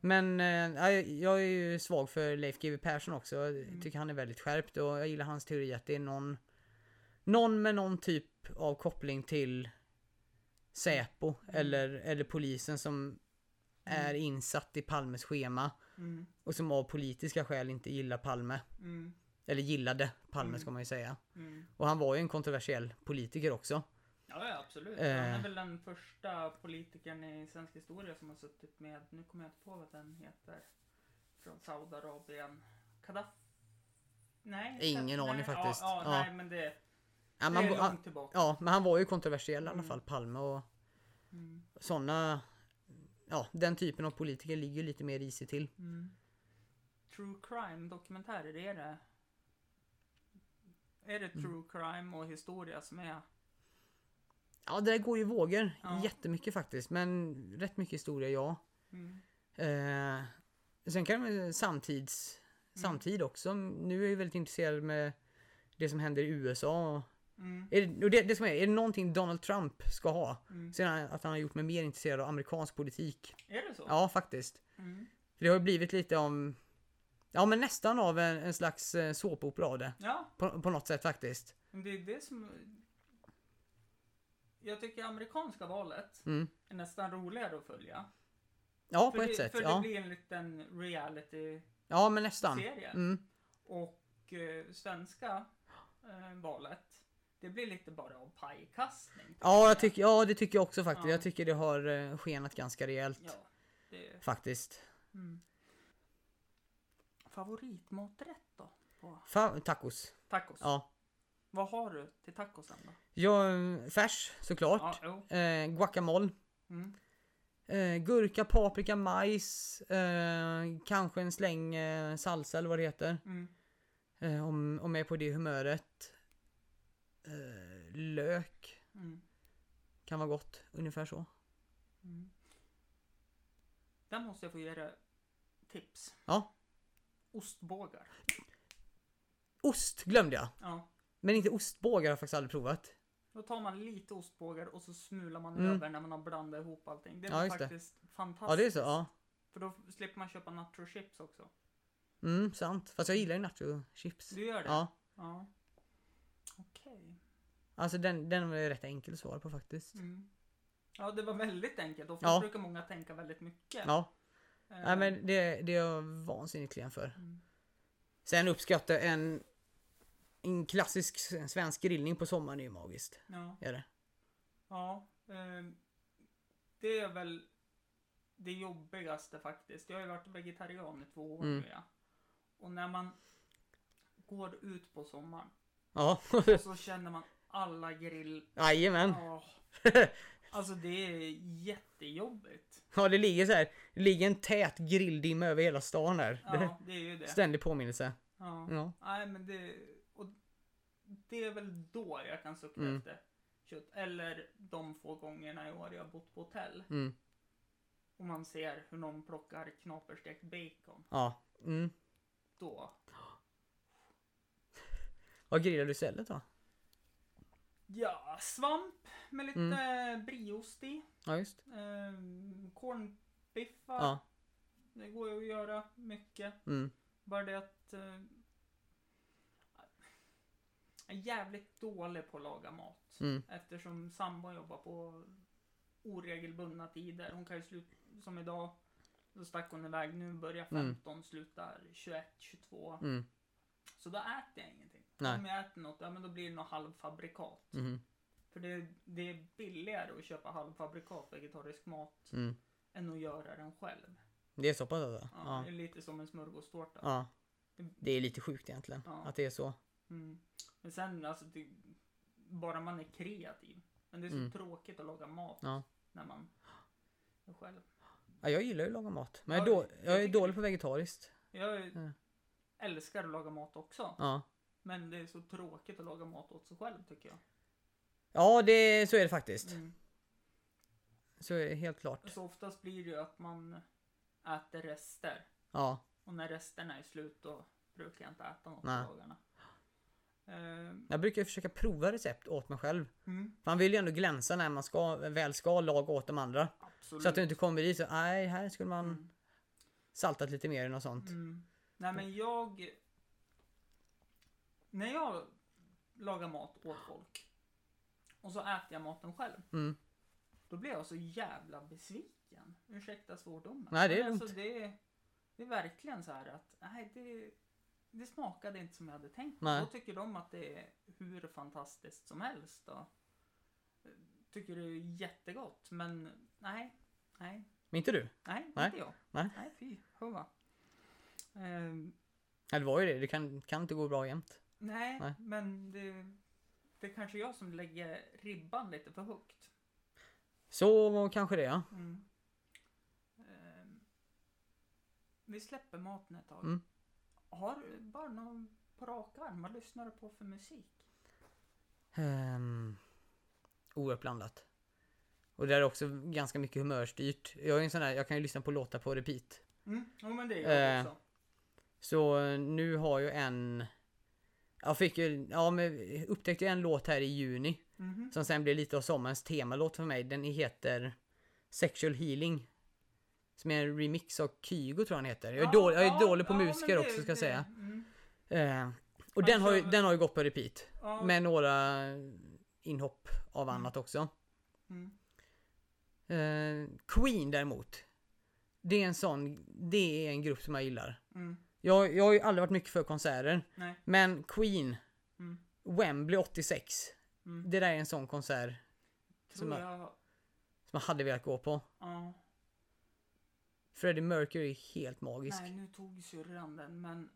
Men eh, jag, är ju svag för Leif GW Persson också. Jag Mm. tycker han är väldigt skärpt och jag gillar hans teori att det är någon Någon med någon typ av koppling till Säpo Mm. eller, eller polisen som är insatt i Palmes schema Mm. och som av politiska skäl inte gillar Palme. Mm. Eller gillade Palme Mm. ska man ju säga. Mm. Och han var ju en kontroversiell politiker också. Ja, ja, absolut. Eh. Han är väl den första politikern i svensk historia som har suttit med, nu kommer jag inte på vad den heter, från Saudiarabien. Kadaf? Nej. Ingen aning faktiskt. Ja, ja, nej, men det, Ja, det man, är ja, långt tillbaka. ja, men han var ju kontroversiell i alla Mm. fall, Palme och Mm. sådana Ja, den typen av politiker ligger lite mer i sig till. Mm. True crime dokumentärer, är det? Är det Mm. true crime och historia som är? Ja, det där går ju vågor Ja. jättemycket faktiskt. Men rätt mycket historia, ja. Mm. Eh, sen kan man samtids, Mm. samtid också. Nu är jag ju väldigt intresserad med det som händer i USA. Mm. Är det, det, det som är, är det någonting Donald Trump ska ha? Mm. Det att han har gjort mig mer intresserad av amerikansk politik. Är det så? Ja, faktiskt. Mm. För det har ju blivit lite om, ja men nästan av en, en slags eh, såpopera av det. Ja, På, på något sätt faktiskt. men det är det som... Jag tycker amerikanska valet Mm. är nästan roligare att följa. Ja, för på det, ett sätt. För det Ja. blir en liten reality-serie. ja, men nästan. Mm. Och eh, svenska eh, valet, det blir lite bara av pajkastning. Ja, jag tycker, ja, det tycker jag också faktiskt. Ja. Jag tycker det har eh, skenat ganska rejält. Ja, det... Faktiskt. Mm. Favoritmaträtt då? Fa- tacos. tacos? Ja. Vad har du till tacosen då? Ja, färs såklart. Ja, jo. Eh, guacamole. Mm. Eh, gurka, paprika, majs. Eh, kanske en släng eh, salsa eller vad det heter. Mm. Eh, om, om jag är på det humöret. Eh, lök. Mm. Kan vara gott. Ungefär så. Mm. Där måste jag få ge dig tips. Ja. Ostbågar. Ost glömde jag. Ja. Men inte ostbågar har jag faktiskt aldrig provat. Då tar man lite ostbågar och så smular man Mm. över när man har blandat ihop allting. Det Ja, är just det. faktiskt fantastiskt. Ja det är så, ja. För då slipper man köpa nacho chips också. Mm, sant. Fast jag gillar ju nacho chips. Du gör det? Ja. Ja. Okej. Alltså den, den var ju rätt enkel att svara på faktiskt. Mm. Ja, det var väldigt enkelt. Ofta Ja. brukar många tänka väldigt mycket. Ja, Eh, nej, men det, det är jag vansinnigt klen för. mm. Sen uppskattar jag en, en klassisk svensk grillning på sommaren är ju magiskt. Ja. Är det? Ja. Eh, det är väl det jobbigaste faktiskt. Jag har ju varit vegetarian i två år Mm. nu ja. Och när man går ut på sommaren Ja, och så känner man alla grill... jajamän. Alltså det är jättejobbigt. Ja, det ligger så här. Det ligger en tät grilldimma över hela stan här. Ja, det är ju det. ständig påminnelse. Ja. Ja. Nej men det... Det är väl då jag kan sukta Mm. efter kött. Eller de få gångerna i år jag har bott på hotell. Mm. Och man ser hur någon plockar knaperstekt bacon. Ja. Mm. Då. Vad grillar du istället då? Ja, svamp med lite Mm. brieost i. Ja, just. Ehm. Ja. Det går ju att göra mycket. Mm. Bara det att... Är jävligt dålig på att laga mat. Mm. Eftersom sambo jobbar på oregelbundna tider. Hon kan ju sluta, som idag, då stack hon iväg. Nu börjar Mm. 15, slutar 21, 22. Mm. Så då äter jag ingenting. Nej. Om jag äter något, ja men då blir det något halvfabrikat. Mm. För det, det är billigare att köpa halvfabrikat vegetarisk mat Mm. än att göra den själv. Det är så pass alltså? Ja, Ja. Det är lite som en smörgåstårta. ja. Det är lite sjukt egentligen. Ja. Att det är så. Mm. Men sen alltså, det, bara man är kreativ. Men det är så Mm. tråkigt att laga mat Ja. när man är själv. Ja, jag gillar ju att laga mat. Men jag är, Ja, då, jag jag är tycker dålig det. på vegetariskt. Jag Ja. älskar att laga mat också. Ja. Men det är så tråkigt att laga mat åt sig själv tycker jag. Ja, det, så är det faktiskt. Mm. Så är det helt klart. Så oftast blir det ju att man äter rester. Ja. Och när resterna är slut då brukar jag inte äta något Nej. på dagarna. Ehm, Jag brukar försöka prova recept åt mig själv. mm, Man vill ju ändå glänsa när man ska, väl ska laga åt de andra. absolut. Så att du inte kommer dit så, nej, här skulle man Mm. saltat lite mer eller något sånt. Mm. Nej men jag... När jag lagar mat åt folk och så äter jag maten själv. Mm. Då blir jag så jävla besviken. Ursäkta svordomen. Nej, det är alltså, lugnt. det, är, det är verkligen så här att nej, det, det smakade inte som jag hade tänkt. Nej. Då tycker de att det är hur fantastiskt som helst. Och tycker det är jättegott. Men nej, nej, Men inte du? nej, Nej. inte jag. Nej. nej fy, hurra. Ehm, Ja, det var ju det. Det kan, kan inte gå bra jämt. nej, Nej. men det, det är kanske jag som lägger ribban lite för högt. Så kanske det ja. Mm. Ehm, vi släpper maten ett tag. Mm. Har du bara någon på rak arm, vad lyssnar du på för musik? Um, oerhört blandat. Och det är också ganska mycket humörstyrt. Jag är en sån där, jag kan ju lyssna på låtar på repeat. Mm, jo men det gör jag Eh, också. Så eh, nu har jag en... Jag fick ju, ja men upptäckte en låt här i juni. Mhm. Som sen blev lite av sommarens temalåt för mig. Den heter Sexual Healing. Som är en remix av Kygo tror jag han heter. Jag är, Ja, dålig, jag är ja, dålig på ja, musiker också ska jag säga. Mm, Eh, och den har, ju, den har ju gått på repeat. ja, Med några inhopp av Mm. annat också. mm, Eh, Queen däremot. Det är en sån, det är en grupp som jag gillar. mm, Jag, jag har ju aldrig varit mycket för konserter. nej, Men Queen, mm, Wembley 86. mm. Det där är en sån konsert som jag- jag, som jag hade velat gå på. ja. Freddie Mercury är helt magisk. Nej, nu tog syrran den, men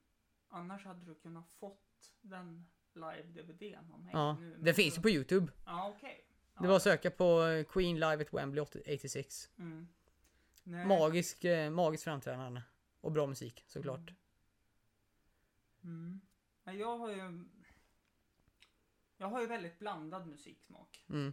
annars hade du kunnat fått den live-DVD om Ja, nu. det finns ju på Youtube. Ja, okej. Det var att söka på eh, Queen live at Wembley 86. Mm. Magisk, eh, magiskt framträdande. Och bra musik såklart. Mm. Nej, Jag har ju... Jag har ju väldigt blandad musiksmak. Mm.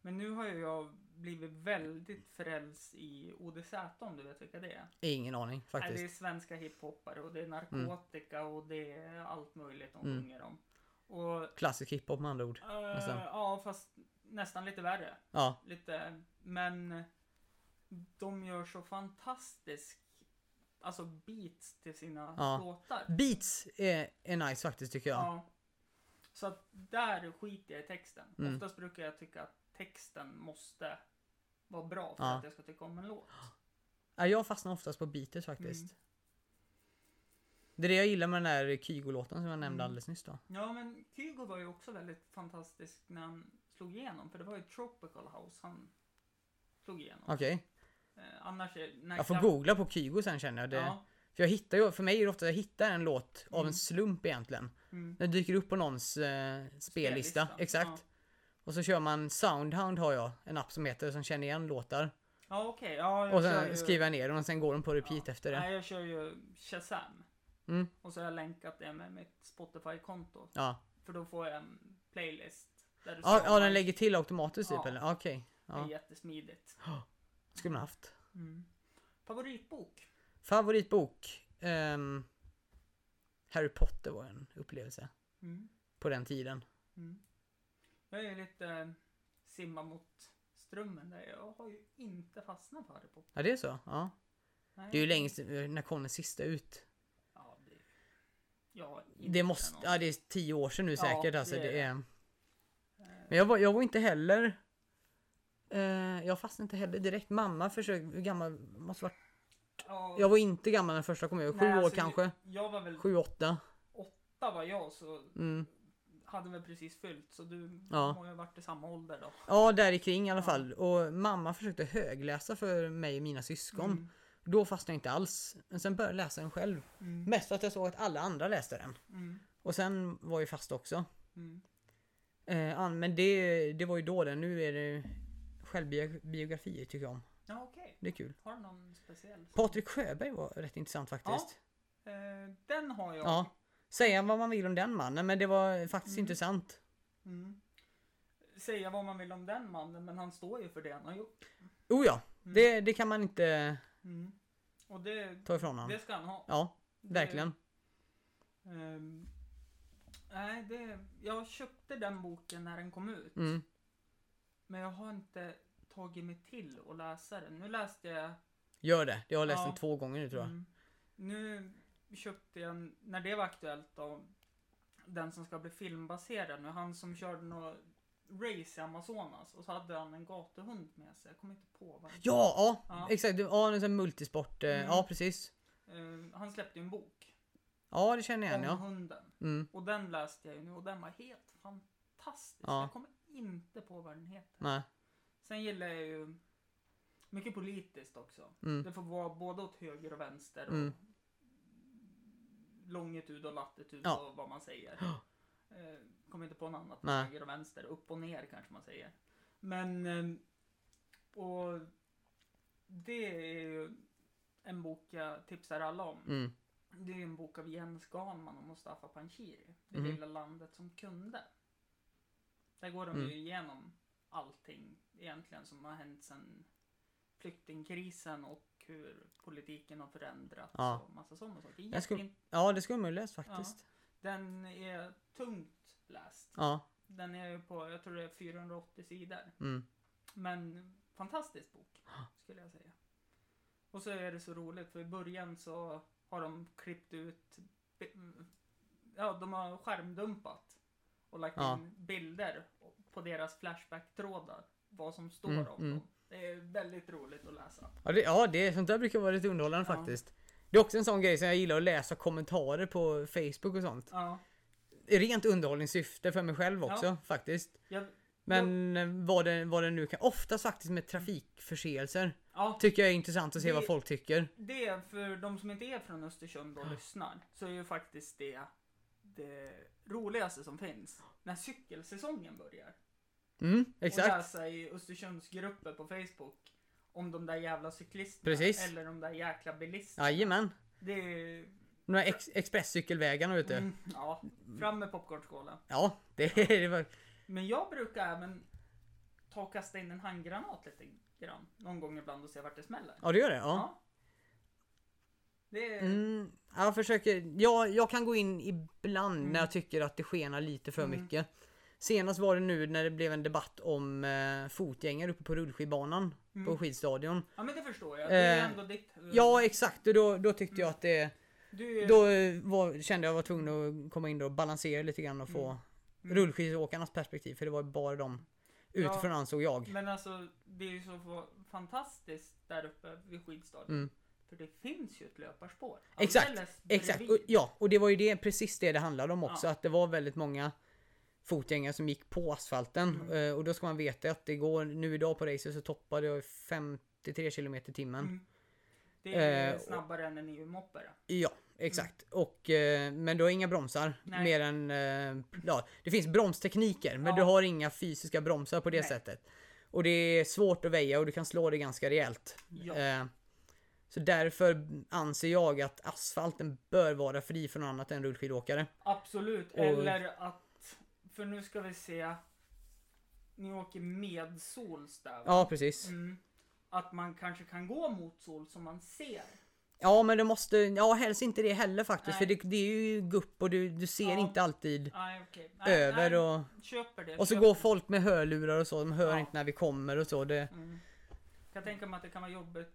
Men nu har ju jag blivit väldigt frälst i ODZ om du vet vilka det är. Ingen aning Nej, det är faktiskt. svenska hiphoppare och det är narkotika och det är allt möjligt de Mm. sjunger om. Och... Klassisk hiphop med andra ord. Nästan. ja, fast nästan lite värre. Ja, Lite, men de gör så fantastisk alltså beats till sina Ja. låtar. beats är, är nice faktiskt tycker jag. Ja. Så att där skiter jag i texten. Mm. Oftast brukar jag tycka att texten måste vara bra för Ja. att jag ska tycka om en låt. Ja, jag fastnar oftast på beatet faktiskt. Mm. Det är det jag gillar med den där Kygo-låten som jag nämnde Mm. alldeles nyss då. Ja, men Kygo var ju också väldigt fantastisk när han slog igenom. För det var ju Tropical House han slog igenom. Okej. Eh, annars är... när Jag får klapp- googla på Kygo sen känner jag. Det, Ja. För jag hittar ju, för mig är det ofta att jag hittar en låt av Mm. en slump egentligen. Mm. Den dyker upp på någons eh, spellista. Exakt. Och så kör man Soundhound har jag, en app som heter som känner igen låtar. Ja, okej. Ja, jag Och sen ju... skriver jag ner den och sen går den på repeat Ja. efter det. Nej, jag kör ju Shazam. Mm. Och så har jag länkat det med mitt Spotify-konto. Ja. För då får jag en playlist. Där det Ja, ja, den lägger till automatiskt typ Ja. eller? Okej. Det är Ja. jättesmidigt. Skulle man haft. Mm. Favoritbok? Favoritbok? Ehm, Harry Potter var en upplevelse. Mm. På den tiden. Mm. Jag är lite eh, simma mot strömmen där. Jag har ju inte fastnat för Harry Potter. Ja det är så? Ja. Nej. Det är ju längst, när kom den sista ut? Ja, det... Ja, Det måste, någon. ja det är tio år sedan nu Ja, säkert alltså. det är Det är... Eh, Men jag var, jag var inte heller... Eh, jag fastnade inte heller direkt. Mamma försökte, hur gammal, måste varit... ja, Jag var inte gammal när första kom ut. Sju nej, år alltså, kanske. Jag, jag var väl Sju, åtta. åtta var jag så Mm. Hade väl precis fyllt. Så du Ja. må ju varit i samma ålder då. Ja, där i kring i alla Ja. fall. Och mamma försökte högläsa för mig och mina syskon. Mm. Då fastnade jag inte alls. Men sen började jag läsa den själv. Mm. Mest för att jag såg att alla andra läste den. Mm. Och sen var jag fast också. Mm. Eh, men det, det var ju då det. Nu är det självbiografier tycker jag om. Ja, okej. Det är kul. Har du någon speciell? Patrik Sjöberg var rätt intressant faktiskt. Eh, den har jag. Ja. Säga vad man vill om den mannen, men det var faktiskt Mm. intressant. Mm. Säga vad man vill om den mannen, men han står ju för det han har gjort. Oh ja, Mm. det, det kan man inte Mm. Och det, ta ifrån honom. det ska han ha. Ja, Det- verkligen. Ehm, nej, det, jag köpte den boken när den kom ut. Mm. Men jag har inte tagit mig till att läsa den. Nu läste jag... Gör det. Jag har läst Ja. den två gånger nu tror jag. Mm, nu köpte jag, när det var aktuellt då, den som ska bli filmbaserad nu. Han som körde något race i Amazonas och så hade han en gatuhund med sig. Jag kommer inte på vad Ja, ja, Ja. exakt. Ja, en sån multisport. eh, Mm. Ja, precis. Ehm, han släppte ju en bok Ja, det känner jag om igen ja. hunden. Mm. Och den läste jag ju nu och den var helt fantastisk. Ja. Jag kommer inte på vad den heter. Nej. Sen gillar jag ju mycket politiskt också. Mm. Det får vara både åt höger och vänster och Mm. Longitud och latitud Ja. och vad man säger. Eh, kommer inte på något annat. Nej. Höger och vänster, upp och ner kanske man säger. Men eh, och det är ju en bok jag tipsar alla om. Mm. Det är en bok av Jens Ganman och Mustafa Panshiri. Det Mhm. lilla landet som kunde. Där går de Mm. ju igenom allting egentligen som har hänt sedan flyktingkrisen och hur politiken har förändrats Ja. och massa sådana saker. Jag skulle- Ja, det skulle man ju läst faktiskt. Den är tungt läst. Ja. Den är ju på, jag tror det är 480 sidor. Mm. Men fantastisk bok, skulle jag säga. Och så är det så roligt, för i början så har de klippt ut, ja, de har skärmdumpat och lagt Ja. in bilder på deras Flashback-trådar, vad som står Mm, om mm. dem. Det är väldigt roligt att läsa. Ja, det, ja det, sånt där brukar vara lite underhållande Ja. faktiskt. Det är också en sån grej som jag gillar att läsa kommentarer på Facebook och sånt. Ja, Rent underhållningssyfte för mig själv också Ja. faktiskt. jag, Men eh, vad det, vad det nu kan, oftast faktiskt med trafikförseelser. ja, Tycker jag är intressant att se Det- vad folk tycker. det är för de som inte är från Östersund och lyssnar, så är ju faktiskt det det roligaste som finns. När cykelsäsongen börjar. Mm, Och exakt. läsa i Östersundsgrupper på Facebook. Om de där jävla cyklisterna. Precis. Eller de där jäkla bilisterna. Jajamän. Det är... De här ex expresscykelvägarna ute. Mm, ja, fram med popcornskålen. Ja, det, det var... Men jag brukar även ta och kasta in en handgranat lite grann. Någon gång ibland och se vart det smäller. Ja, det gör det? Ja. Det är... Mm, jag försöker, ja, jag kan gå in ibland Mm. när jag tycker att det skenar lite för Mm. mycket. Senast var det nu när det blev en debatt om eh, fotgängare uppe på rullskidbanan Mm. på skidstadion. Ja men det förstår jag. Det är Eh, ändå ditt... Ja exakt, och då, då tyckte jag att det, Du, då eh, var, kände jag var tvungen att komma in och balansera lite grann och få Mm. rullskidåkarnas perspektiv för det var bara de utifrån ansåg jag. Men alltså, det är ju så fa- fantastiskt där uppe vid skidstadion. Mm. För det finns ju ett löparspår. Exakt, Exakt, och, ja och det var ju det, precis det det handlade om också Ja. att det var väldigt många fotgängare som gick på asfalten Mm. Eh, och då ska man veta att det går nu idag på racet så toppade jag 53 km i timmen. Mm. Det är Eh, och- snabbare än en EU-moppe. Ja, exakt. Och, eh, men du har inga bromsar. Nej. Mer än, eh, ja, det finns bromstekniker men Ja. du har inga fysiska bromsar på det Nej. sättet. Och det är svårt att väja och du kan slå det ganska rejält. Ja. Eh, så därför anser jag att asfalten bör vara fri från annat än rullskidåkare. Absolut. Och- Eller att, för nu ska vi se. Ni åker medsols där va? Ja, precis. Mm. Att man kanske kan gå mot sol som man ser. Ja, men det måste, ja helst inte det heller faktiskt. Nej. För det, det är ju gupp och du, du ser Ja. inte alltid Nej, okej. Nej, över och... Köper det. Och så går det. folk med hörlurar och så, de hör Ja. inte när vi kommer och så. Det, Mm. Jag tänker mig att det kan vara jobbigt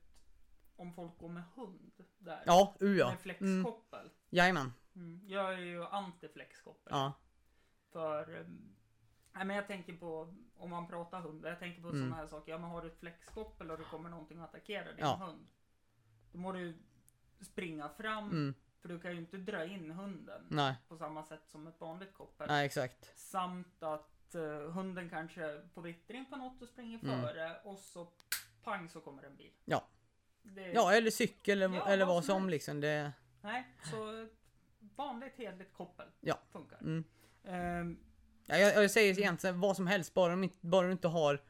om folk går med hund där. ja, uh, ja. Med flexkoppel. Jajamän. Mm. Jag är ju anti-flexkoppel. Ja. För... Um, nej, men jag tänker på, om man pratar hund, jag tänker på Mm. sådana här saker. Ja, men har du ett flexkoppel och det kommer någonting att attackera din Ja. hund. Då må du springa fram, Mm, för du kan ju inte dra in hunden nej, på samma sätt som ett vanligt koppel. nej exakt. Samt att eh, hunden kanske får vittring på något och springer Mm. före och så pang så kommer en bil. Ja. Det, Ja, eller cykel eller, Ja, eller vad som som liksom. Det, Nej, så vanligt hederligt koppel Ja. funkar. Ehm, ja, jag, jag säger egentligen vad som helst, bara, de bara du inte har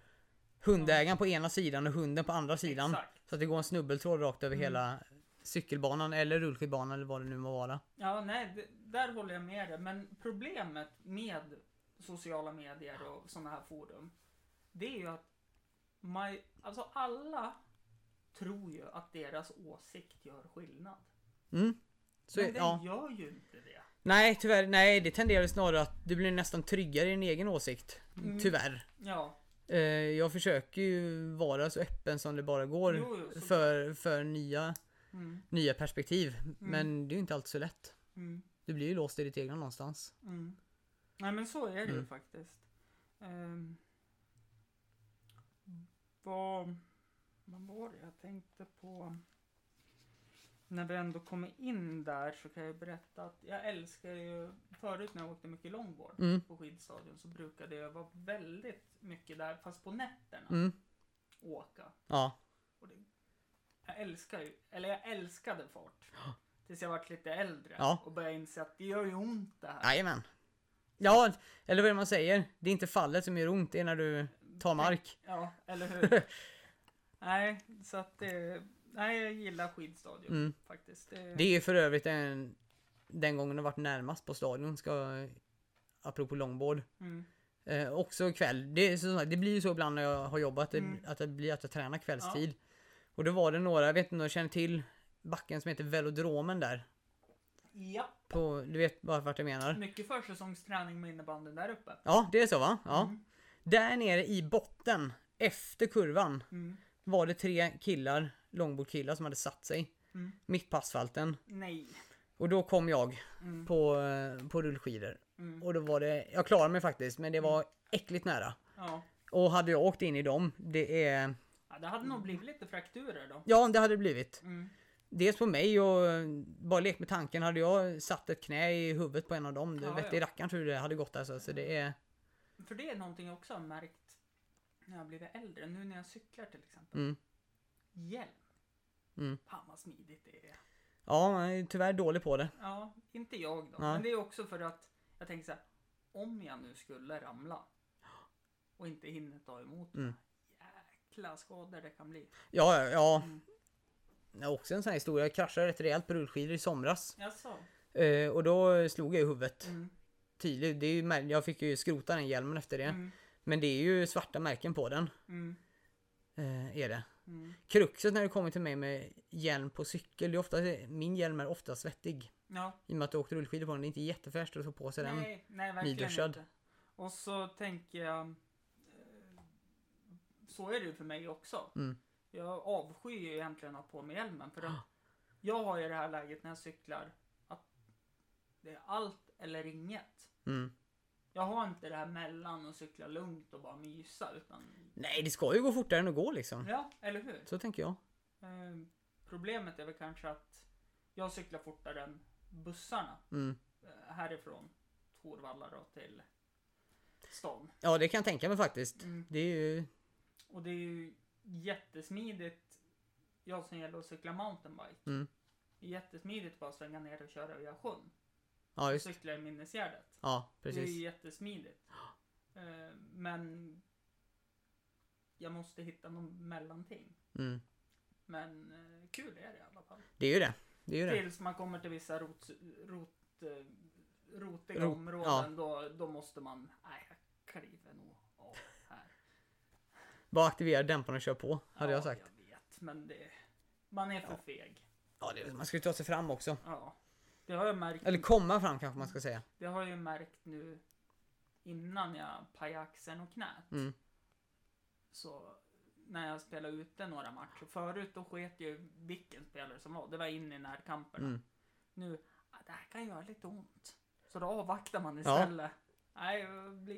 hundägaren på ena sidan och hunden på andra sidan. Exakt. Så att det går en snubbeltråd rakt över Mm. hela cykelbanan eller rullskidbanan eller vad det nu må vara. Ja, nej, det, där håller jag med dig. Men problemet med sociala medier och sådana här forum, det är ju att man, alltså alla tror ju att deras åsikt gör skillnad. Mm. Så, Men den ja. gör ju inte det. Nej, tyvärr. Nej, det tenderar snarare att du blir nästan tryggare i din egen åsikt. Mm. Tyvärr. Ja, Eh, jag försöker ju vara så öppen som det bara går Jo, så- för, för nya, mm, nya perspektiv. Men det är ju inte alltid så lätt. mm, Du blir ju låst i ditt egna någonstans. mm. Nej men så är det ju Mm. faktiskt. Um, vad, vad var det jag tänkte på? När vi ändå kommer in där så kan jag berätta att jag älskar ju, förut när jag åkte mycket longboard Mm. på skidstadion så brukade jag vara väldigt mycket där, fast på nätterna, Mm. åka. Ja. Och det, jag älskar ju, eller jag älskade fart. Tills jag vart lite äldre Ja. och började inse att det gör ju ont det här. Jajamän. Ja, eller vad är det man säger? Det är inte fallet som gör ont, det är när du tar mark. Ja, eller hur? nej, så att det, nej jag gillar skidstadion Mm. faktiskt. Det, Det är ju för övrigt en, den gången jag varit närmast på stadion, ska, apropå longboard. mm, Eh, också kväll. Det, är så, det blir ju så ibland när jag har jobbat, det, Mm. att det blir att jag tränar kvällstid. Och då var det några, jag vet inte om du känner till backen som heter Velodromen där. ja, På, du vet bara vart jag menar? mycket försäsongsträning med innebandyn där uppe. Ja, det är så va? Ja. Mm, Där nere i botten, efter kurvan, mm, var det tre killar, långbordkillar som hade satt sig. Mm. Mitt på asfalten. nej. Och då kom jag Mm, på, eh, på rullskidor. mm, Och då var det, jag klarade mig faktiskt, men det var äckligt nära. ja. Och hade jag åkt in i dem, det är... ja, det hade nog blivit lite frakturer då. Ja, det hade det blivit. Mm, Dels på mig och eh, bara lek med tanken. Hade jag satt ett knä i huvudet på en av dem, det Ja, vette i ja. rackaren tror det hade gått alltså. Så det är... för det är någonting jag också har märkt när jag blivit äldre, nu när jag cyklar till exempel. Mm. Hjälm. Mm. Fan vad smidigt det är. Ja, jag är tyvärr dålig på det. Ja, inte jag då. Nej. Men det är också för att Jag tänker så här, om jag nu skulle ramla och inte hinner ta emot Mm. jäkla skador det kan bli. Ja, ja. Mm. Jag har också en sån här historia. Jag kraschade rätt rejält på rullskidor i somras. Jaså? Eh, och då slog jag i huvudet. Mm. Tydligt. Det är ju, jag fick ju skrota den hjälmen efter det. Mm. Men det är ju svarta märken på den. Mm. Eh, är det. Mm. Kruxet när det kommer till mig med hjälm på cykel. Det är ofta, min hjälm är ofta svettig. Ja. I och med att du åkte rullskidor på den. Det är inte jättefräscht att ta på sig den. Nej, nej, verkligen nyduschad. inte. Och så tänker jag, eh, så är det ju för mig också. Mm. Jag avskyr ju egentligen att ha på mig hjälmen. För att jag har ju det här läget när jag cyklar att det är allt eller inget. Mm. Jag har inte det här mellan och cykla lugnt och bara mysa. Utan, Nej, det ska ju gå fortare än att gå liksom. ja, eller hur? Så tänker jag. Eh, problemet är väl kanske att jag cyklar fortare än bussarna Mm. eh, härifrån Torvalla då till stan. Ja, det kan jag tänka mig faktiskt. Mm. Det är ju... Och det är ju jättesmidigt. Jag som gäller att cykla mountainbike. Mm. Det är jättesmidigt bara att svänga ner och köra via sjön. Ja, Och cykla i minnesgärdet. Ja, Det är precis. ju jättesmidigt. Eh, Men jag måste hitta någon mellanting. Mm. Men eh, kul är det i alla fall. Det är ju det. Det är ju det. Tills man kommer till vissa rot, rot, eh, rotiga Rot- områden. Då, då måste man, nej jag kliver nog av här. Bara aktivera dämparen och kör på, hade ja, jag sagt. jag vet. Men det, man är för feg. Ja, det, man ska ju ta sig fram också. Ja. Det har jag märkt. Eller komma fram kanske man ska säga. Det har jag ju märkt nu innan jag pajade axeln och knät. Mm. Så när jag spelade ute några matcher. Förut då sket ju vilken spelare som var. Det var in i närkamperna. Mm. Nu, det här kan göra lite ont. Så då avvaktar man istället. Nej,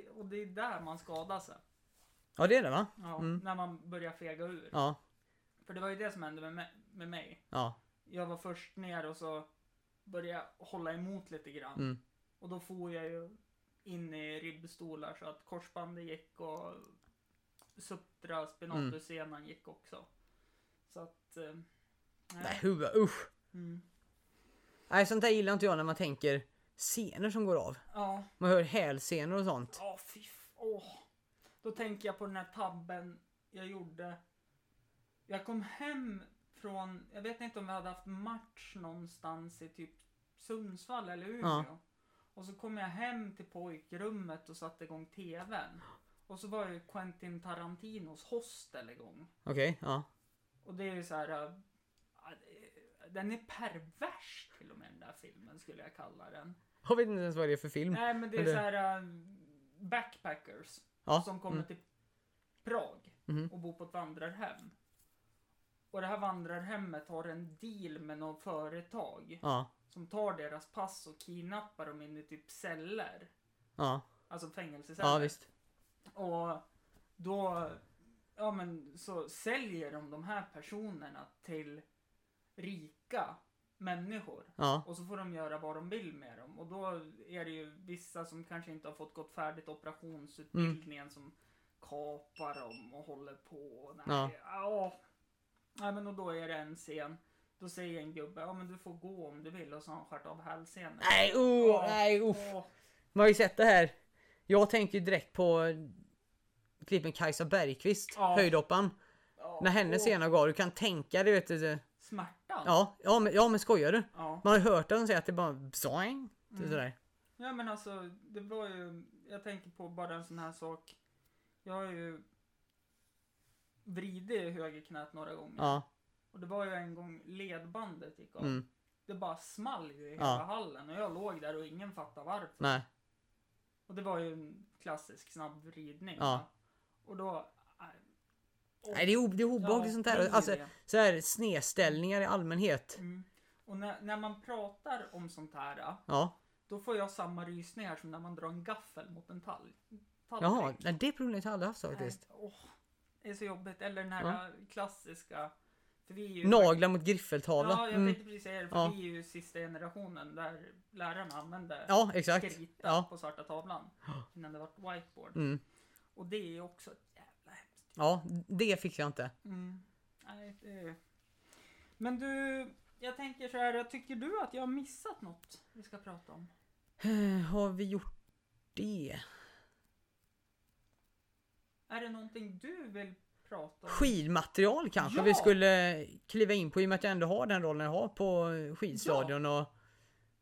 och det är där man skadar sig. Ja, det är det va? Ja, Mm. När man börjar fega ur. Ja, För det var ju det som hände med mig. ja. Jag var först ner och så började jag hålla emot lite grann. Mm. Och då får jag ju in i ribbstolar så att korsbandet gick och suptra spinatussenan gick också. Så att... Eh, Nej, huvud, usch. Mm. Nej, sånt där gillar inte jag när man tänker scener som går av. Ja, Man hör hälsenor och sånt. ja fy f- åh. Då tänker jag på den här tabben jag gjorde. Jag kom hem från, jag vet inte om vi hade haft match någonstans i typ Sundsvall eller Umeå. Ja. Och så kom jag hem till pojkrummet och satte igång tvn. Och så var ju Quentin Tarantinos Hostel igång. Okej, ja. Och det är ju så här. äh, Den är pervers till och med den där filmen skulle jag kalla den. Jag vet inte ens vad det är för film. Nej men det är Eller- så här äh, backpackers Ja. som kommer mm. till Prag Mhm. och bor på ett vandrarhem. Och det här vandrarhemmet har en deal med något företag Ja, som tar deras pass och kidnappar dem in i typ celler. ja. Alltså fängelseceller. Ja, visst. Och då, ja men så säljer de de här personerna till rika människor. Ja, Och så får de göra vad de vill med dem. Och då är det ju vissa som kanske inte har fått gått färdigt operationsutbildningen som kapar dem och håller på. Nej, Ja. Ja. Men och då är det en scen. Då säger en gubbe, ja men du får gå om du vill och så har han skärt av hälsenan. Nej, oh, Ja. nej, uff. Åh, Man har ju sett det här. Jag tänker ju direkt på klippen Kajsa Bergqvist, Ja. höjdhopparen. ja, När hennes åh, scena går, du kan tänka dig, vet du. Smärtan. Ja, ja men, ja, men skojar du? ja. Man har ju hört den säga att det bara zoing. Det är Mm. sådär. Ja men alltså, det var ju, jag tänker på bara en sån här sak. Jag har ju vridit högerknät några gånger. Ja, Och det var ju en gång ledbandet gick av. mm, Det bara small ju i hela Ja. hallen och jag låg där och ingen fattade varför. nej. Och det var ju en klassisk snabb vridning. Ja. Och då... Och- Nej, det är, det är obehagligt Ja, sånt det är där. ju Alltså, så här snedställningar i allmänhet. Mm. Och när, när man pratar om sånt här, Ja, då får jag samma rysningar som när man drar en gaffel mot en tall. tallrik. jaha. Det problemet har jag aldrig haft faktiskt. Nej, åh, är så jobbigt. Eller den här klassiska. För vi är ju Naglar mot griffeltavla. Ja, jag Mm. tänkte precis säga det. För Ja. vi är ju sista generationen där lärarna använde Ja, exakt. krita Ja. på svarta tavlan. Innan det var whiteboard. Mm. Och det är ju också ett jävla hemskt. Ja, det fick jag inte. Mm. Nej, det är... Men du, jag tänker så här. Tycker du att jag har missat något vi ska prata om? Eh, Har vi gjort det? Är det någonting du vill prata om? Skidmaterial kanske Ja! vi skulle kliva in på i och med att jag ändå har den rollen jag har på skidstadion och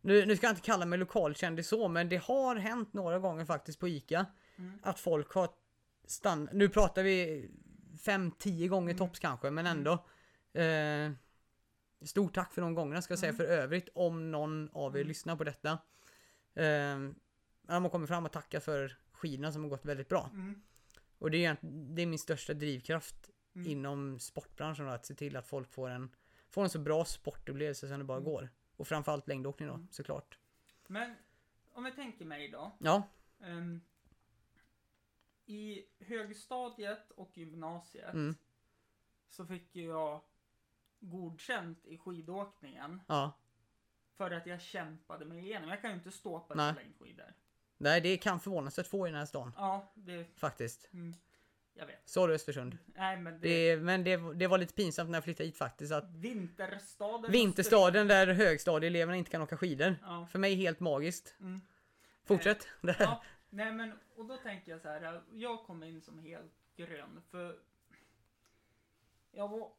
nu, nu ska jag inte kalla mig lokalkändis så men det har hänt några gånger faktiskt på ICA Mm. att folk har stannat, nu pratar vi 5-10 gånger Mm. tops kanske men ändå eh, Stort tack för de gångerna ska jag säga Mm. för övrigt om någon av er Mm. lyssnar på detta. Eh, har kommit fram och tackat för skidorna som har gått väldigt bra. Mm. Och det är, det är min största drivkraft Mm. inom sportbranschen att se till att folk får en, får en så bra sportupplevelse som det bara Mm. går. Och framförallt längdåkning då, Mm. såklart. Men om vi tänker mig då. Ja, ehm, I högstadiet och gymnasiet Mm. så fick jag godkänt i skidåkningen ja. för att jag kämpade mig igenom. Jag kan ju inte stå på längdskidor. Nej, det kan förvånansvärt få i den här stan. Ja, det... Faktiskt. Mm, jag vet. Sorry Östersund. Nej, men det... Det, men det, det var lite pinsamt när jag flyttade hit faktiskt. Att Vinterstaden... vinterstaden där högstadieeleverna inte kan åka skidor. Ja. För mig helt magiskt. Mm. Fortsätt. Ja, nej men och då tänker jag så här. Jag kom in som helt grön för jag var,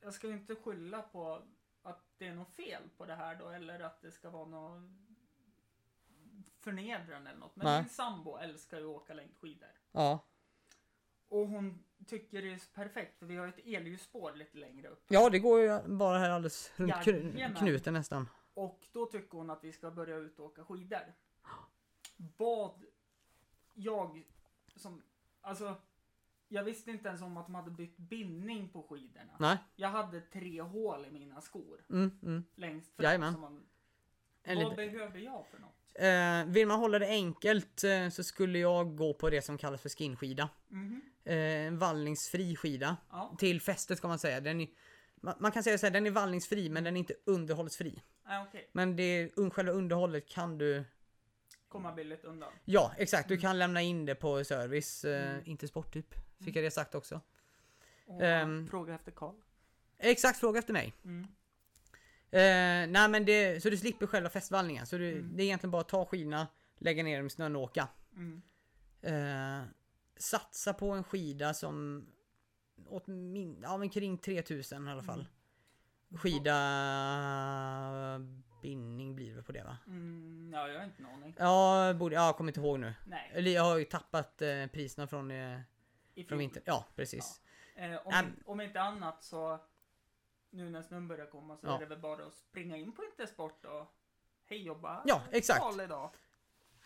jag ska ju inte skylla på att det är något fel på det här då eller att det ska vara något förnedrande eller något. Men Nej. min sambo älskar ju att åka längdskidor. Ja. Och hon tycker det är perfekt för vi har ett elljusspår lite längre upp. ja, det går ju bara här alldeles runt Jajamän. knuten nästan. Och då tycker hon att vi ska börja ut och åka skidor. Vad jag som, alltså, jag visste inte ens om att de hade bytt bindning på skidorna. Nej. Jag hade tre hål i mina skor Mm, mm. längst fram. Jajamän. Man, vad liten- behöver jag för något? Eh, vill man hålla det enkelt eh, så skulle jag gå på det som kallas för skinskida. Mhm. Eh, en vallningsfri skida. Ja, Till fästet ska man säga. Den är, man, man kan säga så här, den är vallningsfri men den är inte underhållsfri. ah, okej. Men det, själva underhållet kan du... Komma billigt undan. Ja, exakt. Du kan lämna in det på service. Eh, Mm. Inte sporttyp. Fick jag det sagt också. Och Ehm. fråga efter Karl. Exakt, fråga efter mig. Mm. Eh, nej men det, så du slipper själva fästvallningen. Så du, Mm. det är egentligen bara att ta skidorna, lägga ner dem i snön och åka. Mm. Eh, satsa på en skida som åt min, ja, men kring 3000 i alla fall. Mm. Skida bindning blir det på det va? Mm, ja, jag har inte en aning. Ja, borde, ja, jag kommer inte ihåg nu. Nej, Eller jag har ju tappat eh, priserna från, eh, från vintern. Ja, precis. Eh, om, Äm. om inte annat så nu när snön börjar komma så Ja. är det väl bara att springa in på Intersport och hej jobba. Ja, exakt. Idag.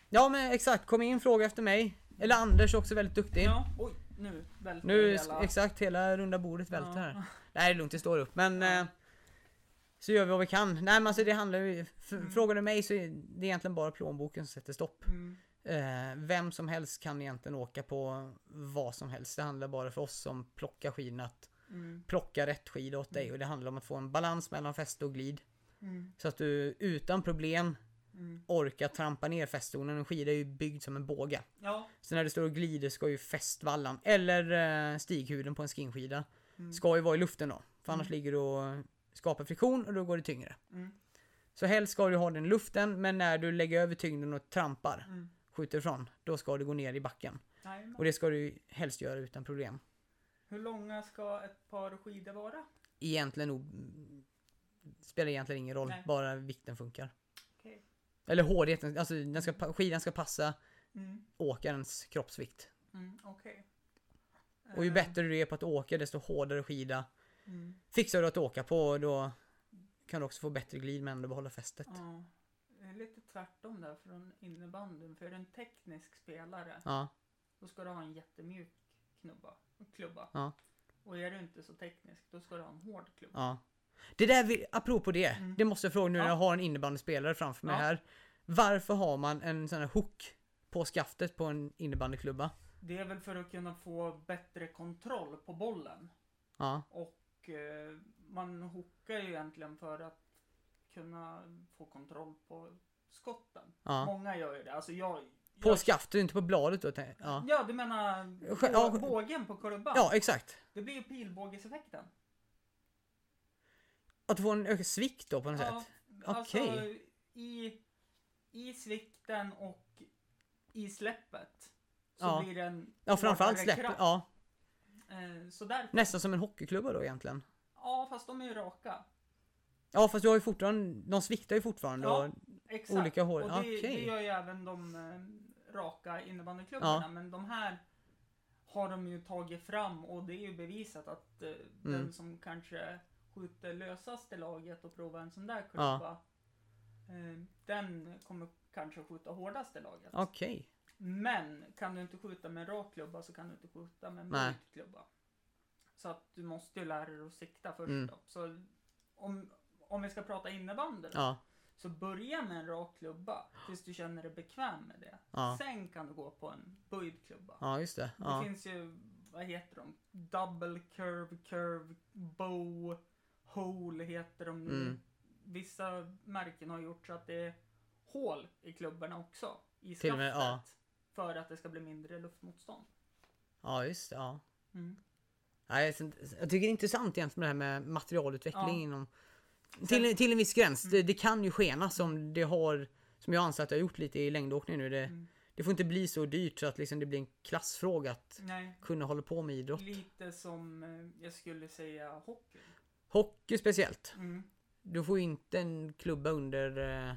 Ja men exakt, kom in, fråga efter mig. Eller Anders också väldigt duktig. Ja, oj, nu välter Nu, hela... exakt, hela runda bordet välter Ja. här. Nej det är lugnt, det står upp. Men Ja. eh, så gör vi vad vi kan. Nej men alltså det handlar ju, Mm. frågar du mig så är det egentligen bara plånboken som sätter stopp. Mm, Eh, vem som helst kan egentligen åka på vad som helst. Det handlar bara för oss som plockar skidorna att mm, plocka rätt skida åt dig. Och det handlar om att få en balans mellan fäste och glid. mm, Så att du utan problem mm. orkar trampa ner fäststonen. En skida är ju byggd som en båge. Ja. Så när du står och glider ska ju fästvallan, eller eh, stighuden på en skinskida, Mm, ska ju vara i luften då. För annars Mm. ligger du och skapar friktion och då går det tyngre. mm, Så helst ska du ha den i luften, men när du lägger över tyngden och trampar, mm. skjuter ifrån, då ska du gå ner i backen. Jajamän. Och det ska du helst göra utan problem. Hur långa ska ett par skidor vara? Egentligen nog, spelar egentligen ingen roll, Nej. bara vikten funkar. Okej. Eller hårdheten, alltså den ska, skidan ska passa Mm, åkarens kroppsvikt. mm, okej. Och ju Eh, bättre du är på att åka, desto hårdare skida Mm, fixar du att åka på, då kan du också få bättre glid men ändå behålla fästet. ja. Det är lite tvärtom där från innebandyn. För är du en teknisk spelare Ja, Då ska du ha en jättemjuk knubba, klubba. Ja. Och är du inte så teknisk, då ska du ha en hård klubba. ja. Det där, vi, apropå det, Mm. det måste jag fråga nu när Ja. jag har en innebandyspelare framför mig här. Varför har man en sån här hook på skaftet på en innebandyklubba? Det är väl för att kunna få bättre kontroll på bollen. Ja, Och eh, man hookar ju egentligen för att kunna få kontroll på skotten. ja. Många gör ju det. Alltså jag... På jag, skaftet, inte på bladet då? Ja, Ja, du menar ja, bå- bågen på klubban? ja exakt. Det blir ju pilbågeseffekten. Att du får en ökad svikt då på något Ja, sätt? alltså Okej. i, i svikten och i släppet så Ja. blir det en Ja, framförallt hårdare släpp. kraft. Ja, Eh, så där, nästan som en hockeyklubba då egentligen. ja fast de är ju raka. Ja, fast du har ju fortfarande, de sviktar ju fortfarande. Ja. och- Exakt. Olika hår. Och det, Okej. det gör ju även de eh, raka innebandyklubbarna. Ja. Men de här har de ju tagit fram och det är ju bevisat att eh, Mm. den som kanske skjuter lösast i laget och provar en sån där klubba. Eh, den kommer kanske skjuta hårdast i laget. Okej. Men kan du inte skjuta med en rak klubba så kan du inte skjuta med en böjd klubba. Så att du måste ju lära dig att sikta först Mm. då. Så om, om vi ska prata innebandy då, Ja, så börja med en rak klubba tills du känner dig bekväm med det. Ja. Sen kan du gå på en böjd klubba. ja just det. Det Ja. finns ju, vad heter de? Double curve, curve, bow, hole heter de. Mm. Vissa märken har gjort så att det är hål i klubborna också. I och med, skaftet. ja. För att det ska bli mindre luftmotstånd. ja, just det. Ja. Mm. Nej, jag tycker det är intressant egentligen med det här med materialutveckling inom... Till, till en viss gräns. Det, det kan ju skena som det har... Som jag anser att jag har gjort lite i längdåkning nu. Det, Mm. det får inte bli så dyrt så att liksom det blir en klassfråga att Nej, kunna hålla på med idrott. lite som eh, jag skulle säga hockey. Hockey speciellt. Mm. Du får inte en klubba under... eh,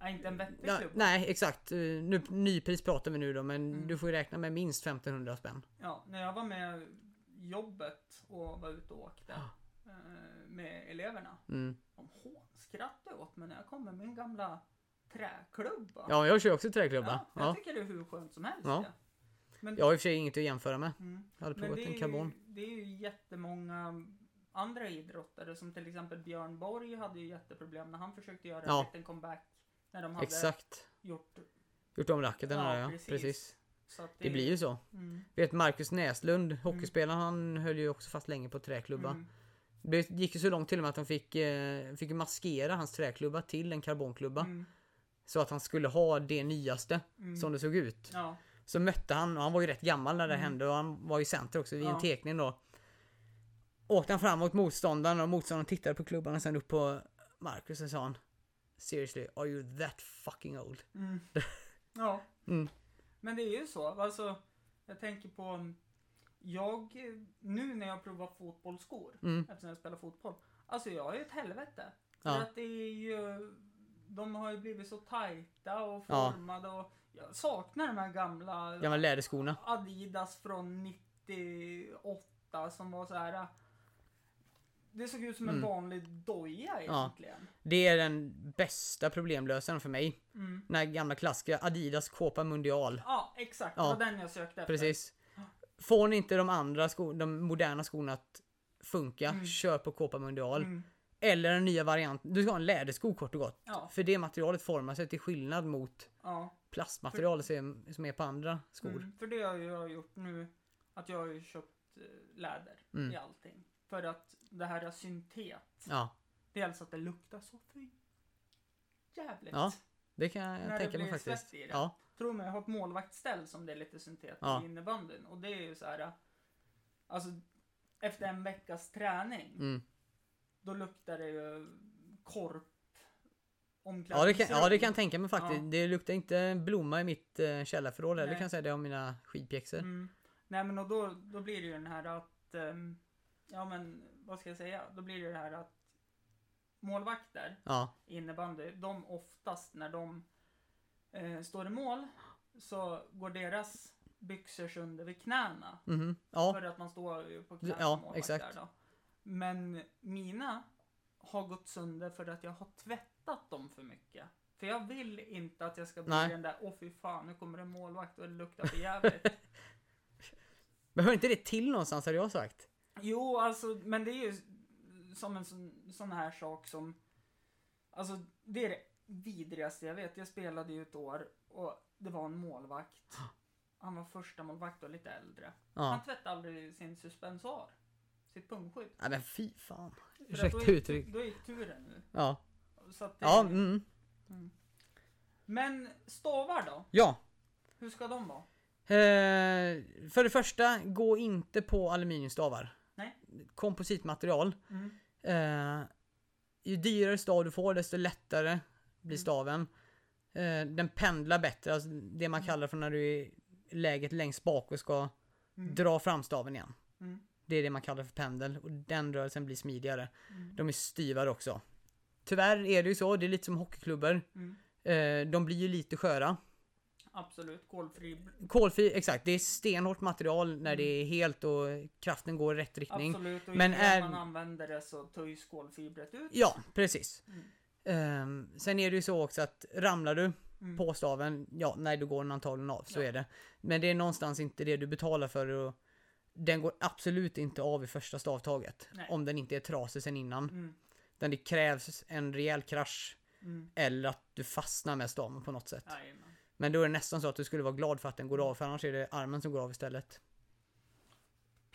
Nej, inte en vettig klubba. nej, exakt. Eh, Nu, nypris pratar vi nu då, men Mm. du får ju räkna med minst 1500 spänn. Ja, när jag var med jobbet och var ute och åkte eh, med eleverna. Mm. De hånskrattade åt mig när jag kom med min gamla träklubba. Ja, jag kör också träklubba. Ja, Ja, jag tycker det är hur skönt som helst. Ja. Ja. Men, Jag har i och för sig inget att jämföra med. mm. Jag hade provat det, en karbon. det är ju jättemånga andra idrottare som till exempel Björn Borg hade ju jätteproblem när han försökte göra Ja. en liten comeback. När de hade Exakt. gjort Gjort om racketen Ja, ja. precis. Precis. att Det blir ju så. Mm, Vet Marcus Näslund, hockeyspelaren, han höll ju också fast länge på träklubba. mm, Det gick ju så långt till och med att de fick, eh, fick maskera hans träklubba till en karbonklubba. mm, Så att han skulle ha det nyaste mm. som det såg ut. Ja, Så mötte han, och han var ju rätt gammal när det Mm. hände och han var i center också i en Ja. tekning då. Åkte han fram mot motståndaren och motståndaren tittade på klubban och sen upp på Marcus och sa han Seriously, are you that fucking old? mm. ja. Mm. Men det är ju så. Alltså, jag tänker på jag, nu när jag provar fotbollsskor, Mm. eftersom jag spelar fotboll. Alltså jag är ett helvete. För Ja. att det är ju, de har ju blivit så tajta och Ja. formade och jag saknar de här gamla Gamla läderskorna. Adidas från 98 som var så här. Det såg ut som en Mm. vanlig doja egentligen. Det är den bästa problemlösaren för mig. Mm. Den här gamla klassiska Adidas Copa Mundial. Ja, exakt. Ja. Det var den jag sökte efter. Precis. Får ni inte de andra sko- de moderna skorna att funka, Mm. kör på Copa Mundial. Mm. Eller en nya variant. Du ska ha en lädersko kort och gott. Ja. För det materialet formar sig till skillnad mot Ja. plastmaterial som som är på andra skor. Mm, för det har jag gjort nu. Att jag har ju köpt eh, läder Mm. i allting. För att det här är syntet. Ja, Dels att det luktar så för jävligt. Ja, det kan jag När det tänka mig blir faktiskt. svett i det. Ja, Tror mig, jag har ett målvaktsställ som det är lite syntet Ja. i innebandyn. Och det är ju så här. Alltså, efter en veckas träning. mm. Då luktar det ju korp. ja, det kan, ja, det kan jag tänka mig faktiskt. Ja. Det luktar inte blomma i mitt eh, källarförråd heller kan jag säga det om mina skidpjäxor. Mm. Nej men och då, då blir det ju den här att, ehm, ja men vad ska jag säga? Då blir det det här att målvakter Ja, innebandy, de oftast när de eh, står i mål så går deras byxor sönder vid knäna. mhm, ja, För att man står på knä Ja, som exakt. där då. Men mina har gått sönder för att jag har tvättat dem för mycket. För jag vill inte att jag ska bli Nej. den där, åh fy fan, nu kommer en målvakt och det luktar för jävligt. behöver inte det till någonstans hade jag sagt. Jo, alltså, men det är ju som en sån, sån här sak som... Alltså, det är det vidrigaste jag vet. Jag spelade ju ett år och det var en målvakt. Han var första målvakt och lite äldre. Ja, Han tvättade aldrig sin suspensar. Sitt pungskydd. ja men fy fan. Ursäkta uttryck. Då gick turen nu. Ja, Så att det, ja, mm. Men stavar då? ja. Hur ska de vara? Eh, för det första, gå inte på aluminiumstavar. Nej. Kompositmaterial. Mm. Eh, ju dyrare stav du får desto lättare blir Mm. staven. Eh, den pendlar bättre, alltså det man kallar för när du är i läget längst bak och ska Mm. dra fram staven igen. Mm. Det är det man kallar för pendel och den rörelsen blir smidigare. Mm. De är styvare också. Tyvärr är det ju så, det är lite som hockeyklubbor. Mm. Eh, de blir ju lite sköra. Absolut, kolfri. Kolfri, exakt, det är stenhårt material när det är helt och kraften går i rätt riktning. Absolut, och Men Men är- man använder det så töjs kolfibret ut. Ja, precis. Mm. Ehm, sen är det ju så också att ramlar du Mm. på staven, ja, nej då går den antagligen av, så Ja. är det. Men det är någonstans inte det du betalar för och den går absolut inte av i första stavtaget. Nej. Om den inte är trasig sen innan. Mm. Utan det krävs en rejäl krasch Mm. eller att du fastnar med staven på något sätt. Jajamän. Men då är det nästan så att du skulle vara glad för att den går av, för annars är det armen som går av istället.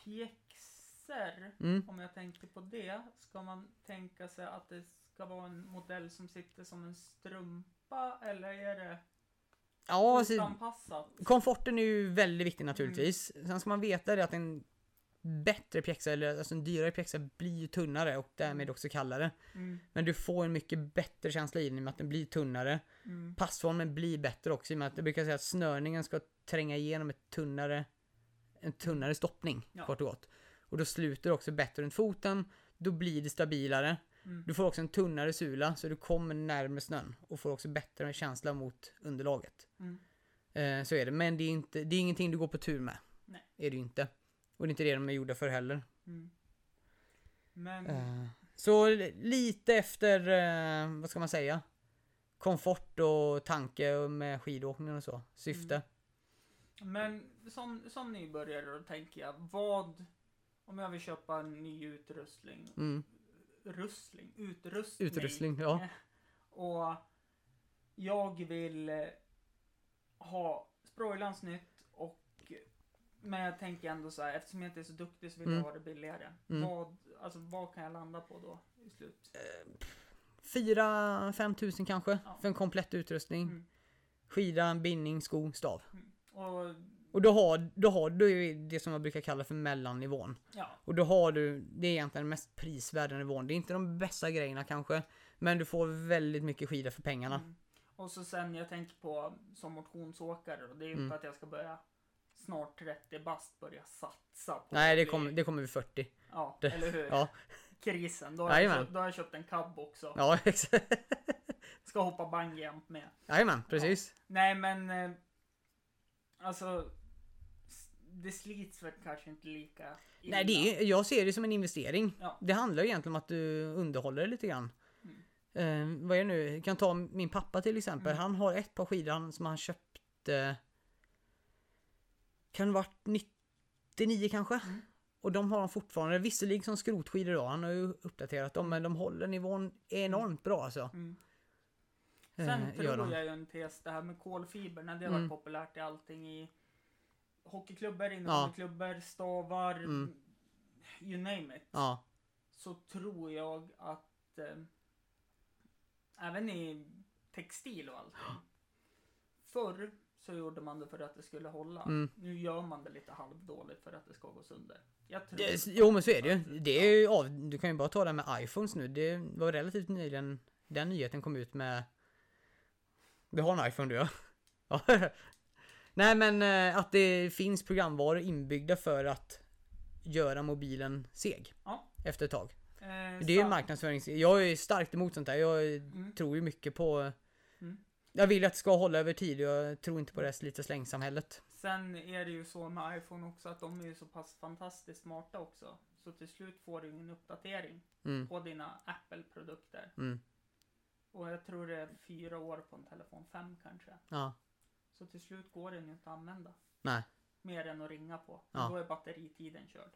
Pjäxor, Mm. om jag tänker på det, ska man tänka sig att det ska vara en modell som sitter som en strumpa eller är det Ja, alltså, fotanpassat? komforten är ju väldigt viktig naturligtvis. Sen ska man veta det att en bättre pjäxa, eller alltså en dyrare pjäxa, blir ju tunnare och därmed också kallare. Mm. Men du får en mycket bättre känsla i den i och med att den blir tunnare. Mm. Passformen blir bättre också i och med att jag brukar säga att snörningen ska tränga igenom ett tunnare, en tunnare stoppning, Ja. kort och gott. Och då sluter det också bättre runt foten, då blir det stabilare. Mm. Du får också en tunnare sula så du kommer närmare snön och får också bättre känsla mot underlaget. Mm. Eh, så är det, men det är, inte, det är ingenting du går på tur med. Nej. Är det inte. Och det är inte det de är gjorda för heller. Mm. Men, Eh, så lite efter, eh, vad ska man säga? Komfort och tanke med skidåkning och så. Syfte. Mm. men som, som nybörjare då tänker jag, vad om jag vill köpa en ny utrustning? Mm. Rustling? Utrustning? Utrustning, ja. Eh, Och jag vill eh, ha Sproilans nytt och men jag tänker ändå så här, eftersom jag inte är så duktig så vill Mm. jag ha det billigare. Mm. Vad, alltså, vad kan jag landa på då i slut? 4-5 tusen kanske Ja. för en komplett utrustning. Mm. Skida, bindning, sko, stav. Och Och då har, då har du det som jag brukar kalla för mellannivån. ja, Och då har du, det är egentligen den mest prisvärda nivån. Det är inte de bästa grejerna kanske. Men du får väldigt mycket skida för pengarna. Mm. Och så sen jag tänker på som motionsåkare och det är ju Mm. inte att jag ska börja snart 30 bast börja satsa på Nej, det kommer, det kommer vid 40. Ja, det- eller hur? Ja, Krisen. Då har, jag köpt, då har jag köpt en cab också. ja exakt. Ska hoppa bungyjump med. Jajamän, precis. Nej men eh, alltså det slits väl kanske inte lika illa. Nej, det är, jag ser det som en investering. Ja. Det handlar ju egentligen om att du underhåller det lite grann. Mm. Eh, vad är det nu? Jag kan ta min pappa till exempel. Mm. Han har ett par skidor som han köpte... Kan det varit 99 kanske? Mm. Och de har han fortfarande, visserligen som skrotskidor då. Han har ju uppdaterat dem, men de håller nivån enormt bra alltså. Mm. Eh, Sen tror jag ju en tes det här med kolfiber när det har Mm. varit populärt i allting i hockeyklubbar, Ja. innebandyklubbar, stavar, Mm. you name it. Ja, Så tror jag att eh, även i textil och allt. Förr så gjorde man det för att det skulle hålla. Mm. Nu gör man det lite halvdåligt för att det ska gå sönder. Jag tror det, jo men så är det ju. Det är ju av, du kan ju bara ta det med iPhones nu. Det var relativt nyligen den nyheten kom ut med... Du har en iPhone du ja. Nej men eh, att det finns programvaror inbyggda för att göra mobilen seg. Ja. Efter ett tag. Eh, Det är ju marknadsförings... Jag är starkt emot sånt där. Jag Mm. tror ju mycket på... Mm. Jag vill att det ska hålla över tid jag tror inte på det här slit och släng-samhället. Sen är det ju så med iPhone också att de är ju så pass fantastiskt smarta också. Så till slut får du ingen uppdatering Mm. på dina Apple-produkter. Mm. Och jag tror det är fyra år på en telefon, fem kanske. Ja. Så till slut går den ju inte att använda. Nej. Mer än att ringa på. Ja. Då är batteritiden körd.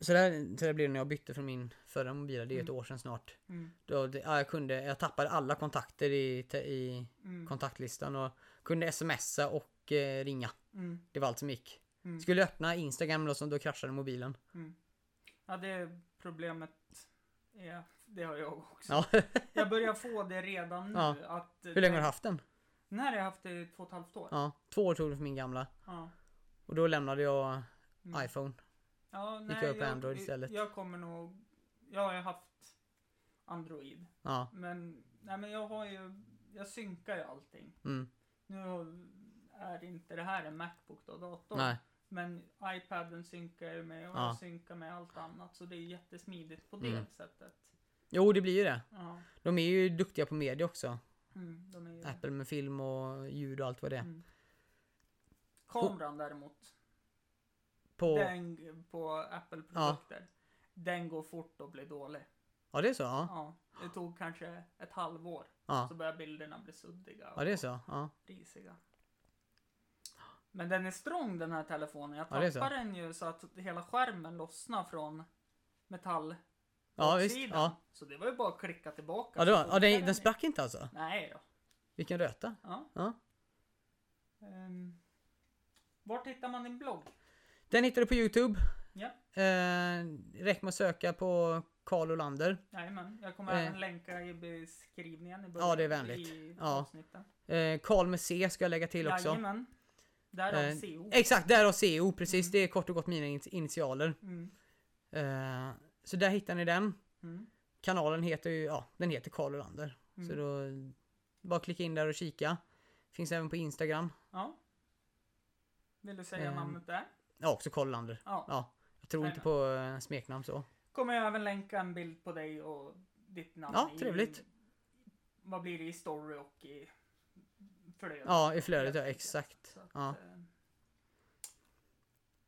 Så där, så där blev det när jag bytte från min förra mobil. Det är ett Mm. år sedan snart. Mm. Då, ja, jag, kunde, jag tappade alla kontakter i, i Mm. kontaktlistan och kunde smsa och eh, ringa. Mm. Det var allt som gick. Mm. Skulle öppna Instagram då, då kraschade mobilen. Mm. Ja, det problemet är, det har jag också. Ja. Jag börjar få det redan nu. Ja. Att, Hur länge har du haft den? Den här har jag haft i två och ett halvt år. Ja, två år tog det för min gamla. Ja. Och då lämnade jag Mm. iPhone. Ja, Gick nej, jag upp på Android istället? Jag kommer nog... Jag har ju haft Android. Ja. Men, nej, men jag har ju jag synkar ju allting. Mm. Nu är inte det här en Macbook då, dator. Nej. Men iPaden synkar ju med och Ja. jag synkar med allt annat. Så det är jättesmidigt på det Mm. sättet. Jo, det blir ju det. Ja. De är ju duktiga på media också. Mm. Apple med film och ljud och allt vad det är. Mm. Kameran däremot. På... Den på Apple-produkter. Den går fort att bli dålig. Ja, det är så? Ja. Ja, det tog kanske ett halvår. Ja, Så börjar bilderna bli suddiga ja det är och så? Ja. risiga. Men den är strong den här telefonen. Jag Ja, tappar den ju så att hela skärmen lossnar från metall Ja, visst. Ja. Så det var ju bara att klicka tillbaka. Ja, det var, ja den, den sprack inte alltså? Nej då. Vilken röta. Ja. Ja. Um, var hittar man din blogg? Den hittar du på Youtube. Ja. Eh, räcker med att söka på Karl Olander. Jajamän. Jag kommer Eh. även länka i beskrivningen i början. Ja, det är vänligt. I Ja. Eh, Karl med C ska jag lägga till också. Jajamän. Därav Eh, CO. Exakt, där har CO precis. Mm. Det är kort och gott mina in- initialer. Mm. Eh, så där hittar ni den. Mm. Kanalen heter ju, ja, den heter Karl Olander. Mm. Så då, bara klicka in där och kika. Finns även på Instagram. Ja. Vill du säga Eh. namnet där? Ja, också Karl Olander. Ja. Ja, jag tror inte på eh, smeknamn så. Kommer jag även länka en bild på dig och ditt namn Ja, i, trevligt. Vad blir det i story och i flödet? Ja, i flödet, ja, exakt. Att, Ja. eh,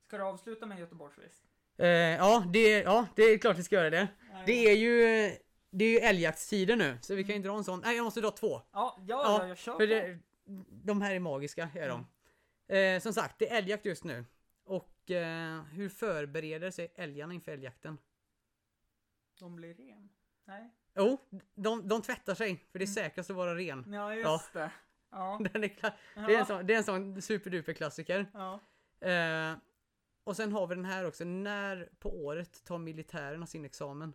Ska du avsluta med Göteborgsvis? Eh, ja, det, ja, det är klart vi ska göra det. Det är ju, det är ju älgjaktstider nu, så vi kan ju dra en sån. Nej, jag måste dra två. Ja, ja, Ja, ja jag kör För det, de här är magiska, är de. Eh, som sagt, det är älgjakt just nu. Och eh, hur förbereder sig älgarna inför älgjakten? De blir ren. Nej. Jo, de, de tvättar sig, för det är Mm. säkrast att vara ren. Ja, just det. Ja. Den är ja. det, är en sån, det är en sån superduper klassiker. ja. Eh, och sen har vi den här också. När på året tar militärerna sin examen?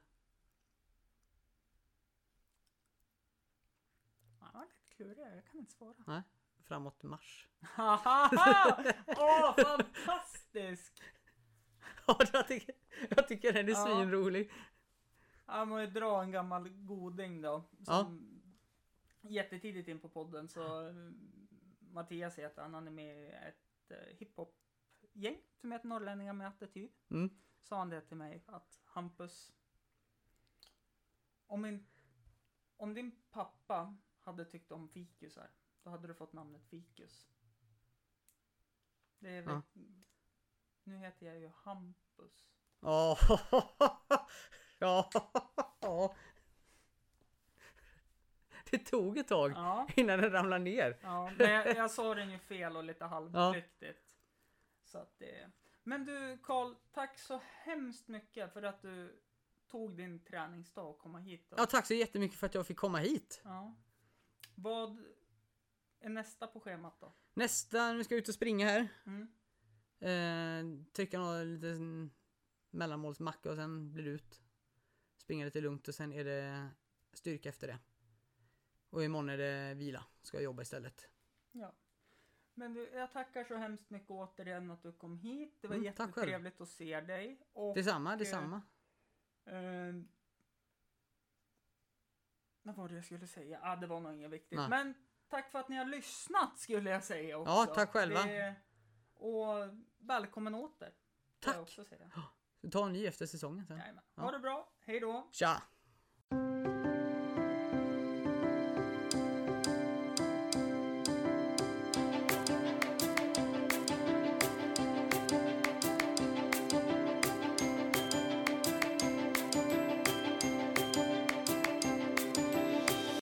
Ja, lite kluriga. Jag kan inte svara. Framåt mars. Åh, fantastisk! Ja, jag tycker, jag tycker den är Ja. svinrolig. Jag må ju dra en gammal goding då. Som Jättetidigt in på podden så Mattias heter han, han är med i ett eh, hiphop-gäng som heter Norrlänningar med attityd. Mm. Sa han det till mig att Hampus om, min, om din pappa hade tyckt om fikusar då hade du fått namnet Fikus. Det är väl, Nu heter jag ju Hampus. Ja. ja. Det tog ett tag Ja. innan den ramlade ner. Ja, men jag, jag sa den ju fel och lite halvflyktigt. Så att det... Men du Karl, tack så hemskt mycket för att du tog din träningsdag och komma hit. Och, Ja, tack så jättemycket för att jag fick komma hit. ja. Vad är nästa på schemat då? Nästa, nu ska jag ut och springa här. Mm. Eh, trycka någon liten mellanmålsmacka och sen blir det ut. Springa lite lugnt och sen är det styrka efter det. Och imorgon är det vila. Ska jag jobba istället. Ja. Men du, jag tackar så hemskt mycket återigen att du kom hit. Det var Mm, tack jättetrevligt att se dig. Och, Detsamma, eh, detsamma. Eh, vad var det jag skulle säga? Ah, det var nog inget viktigt. Nej. Men tack för att ni har lyssnat skulle jag säga också. Ja, tack själva. Det, och välkommen åter. får Jag Tack! också säga. Ta en ny efter säsongen sen. Jajamän. Ja. Ha det bra. Hej då. Tja!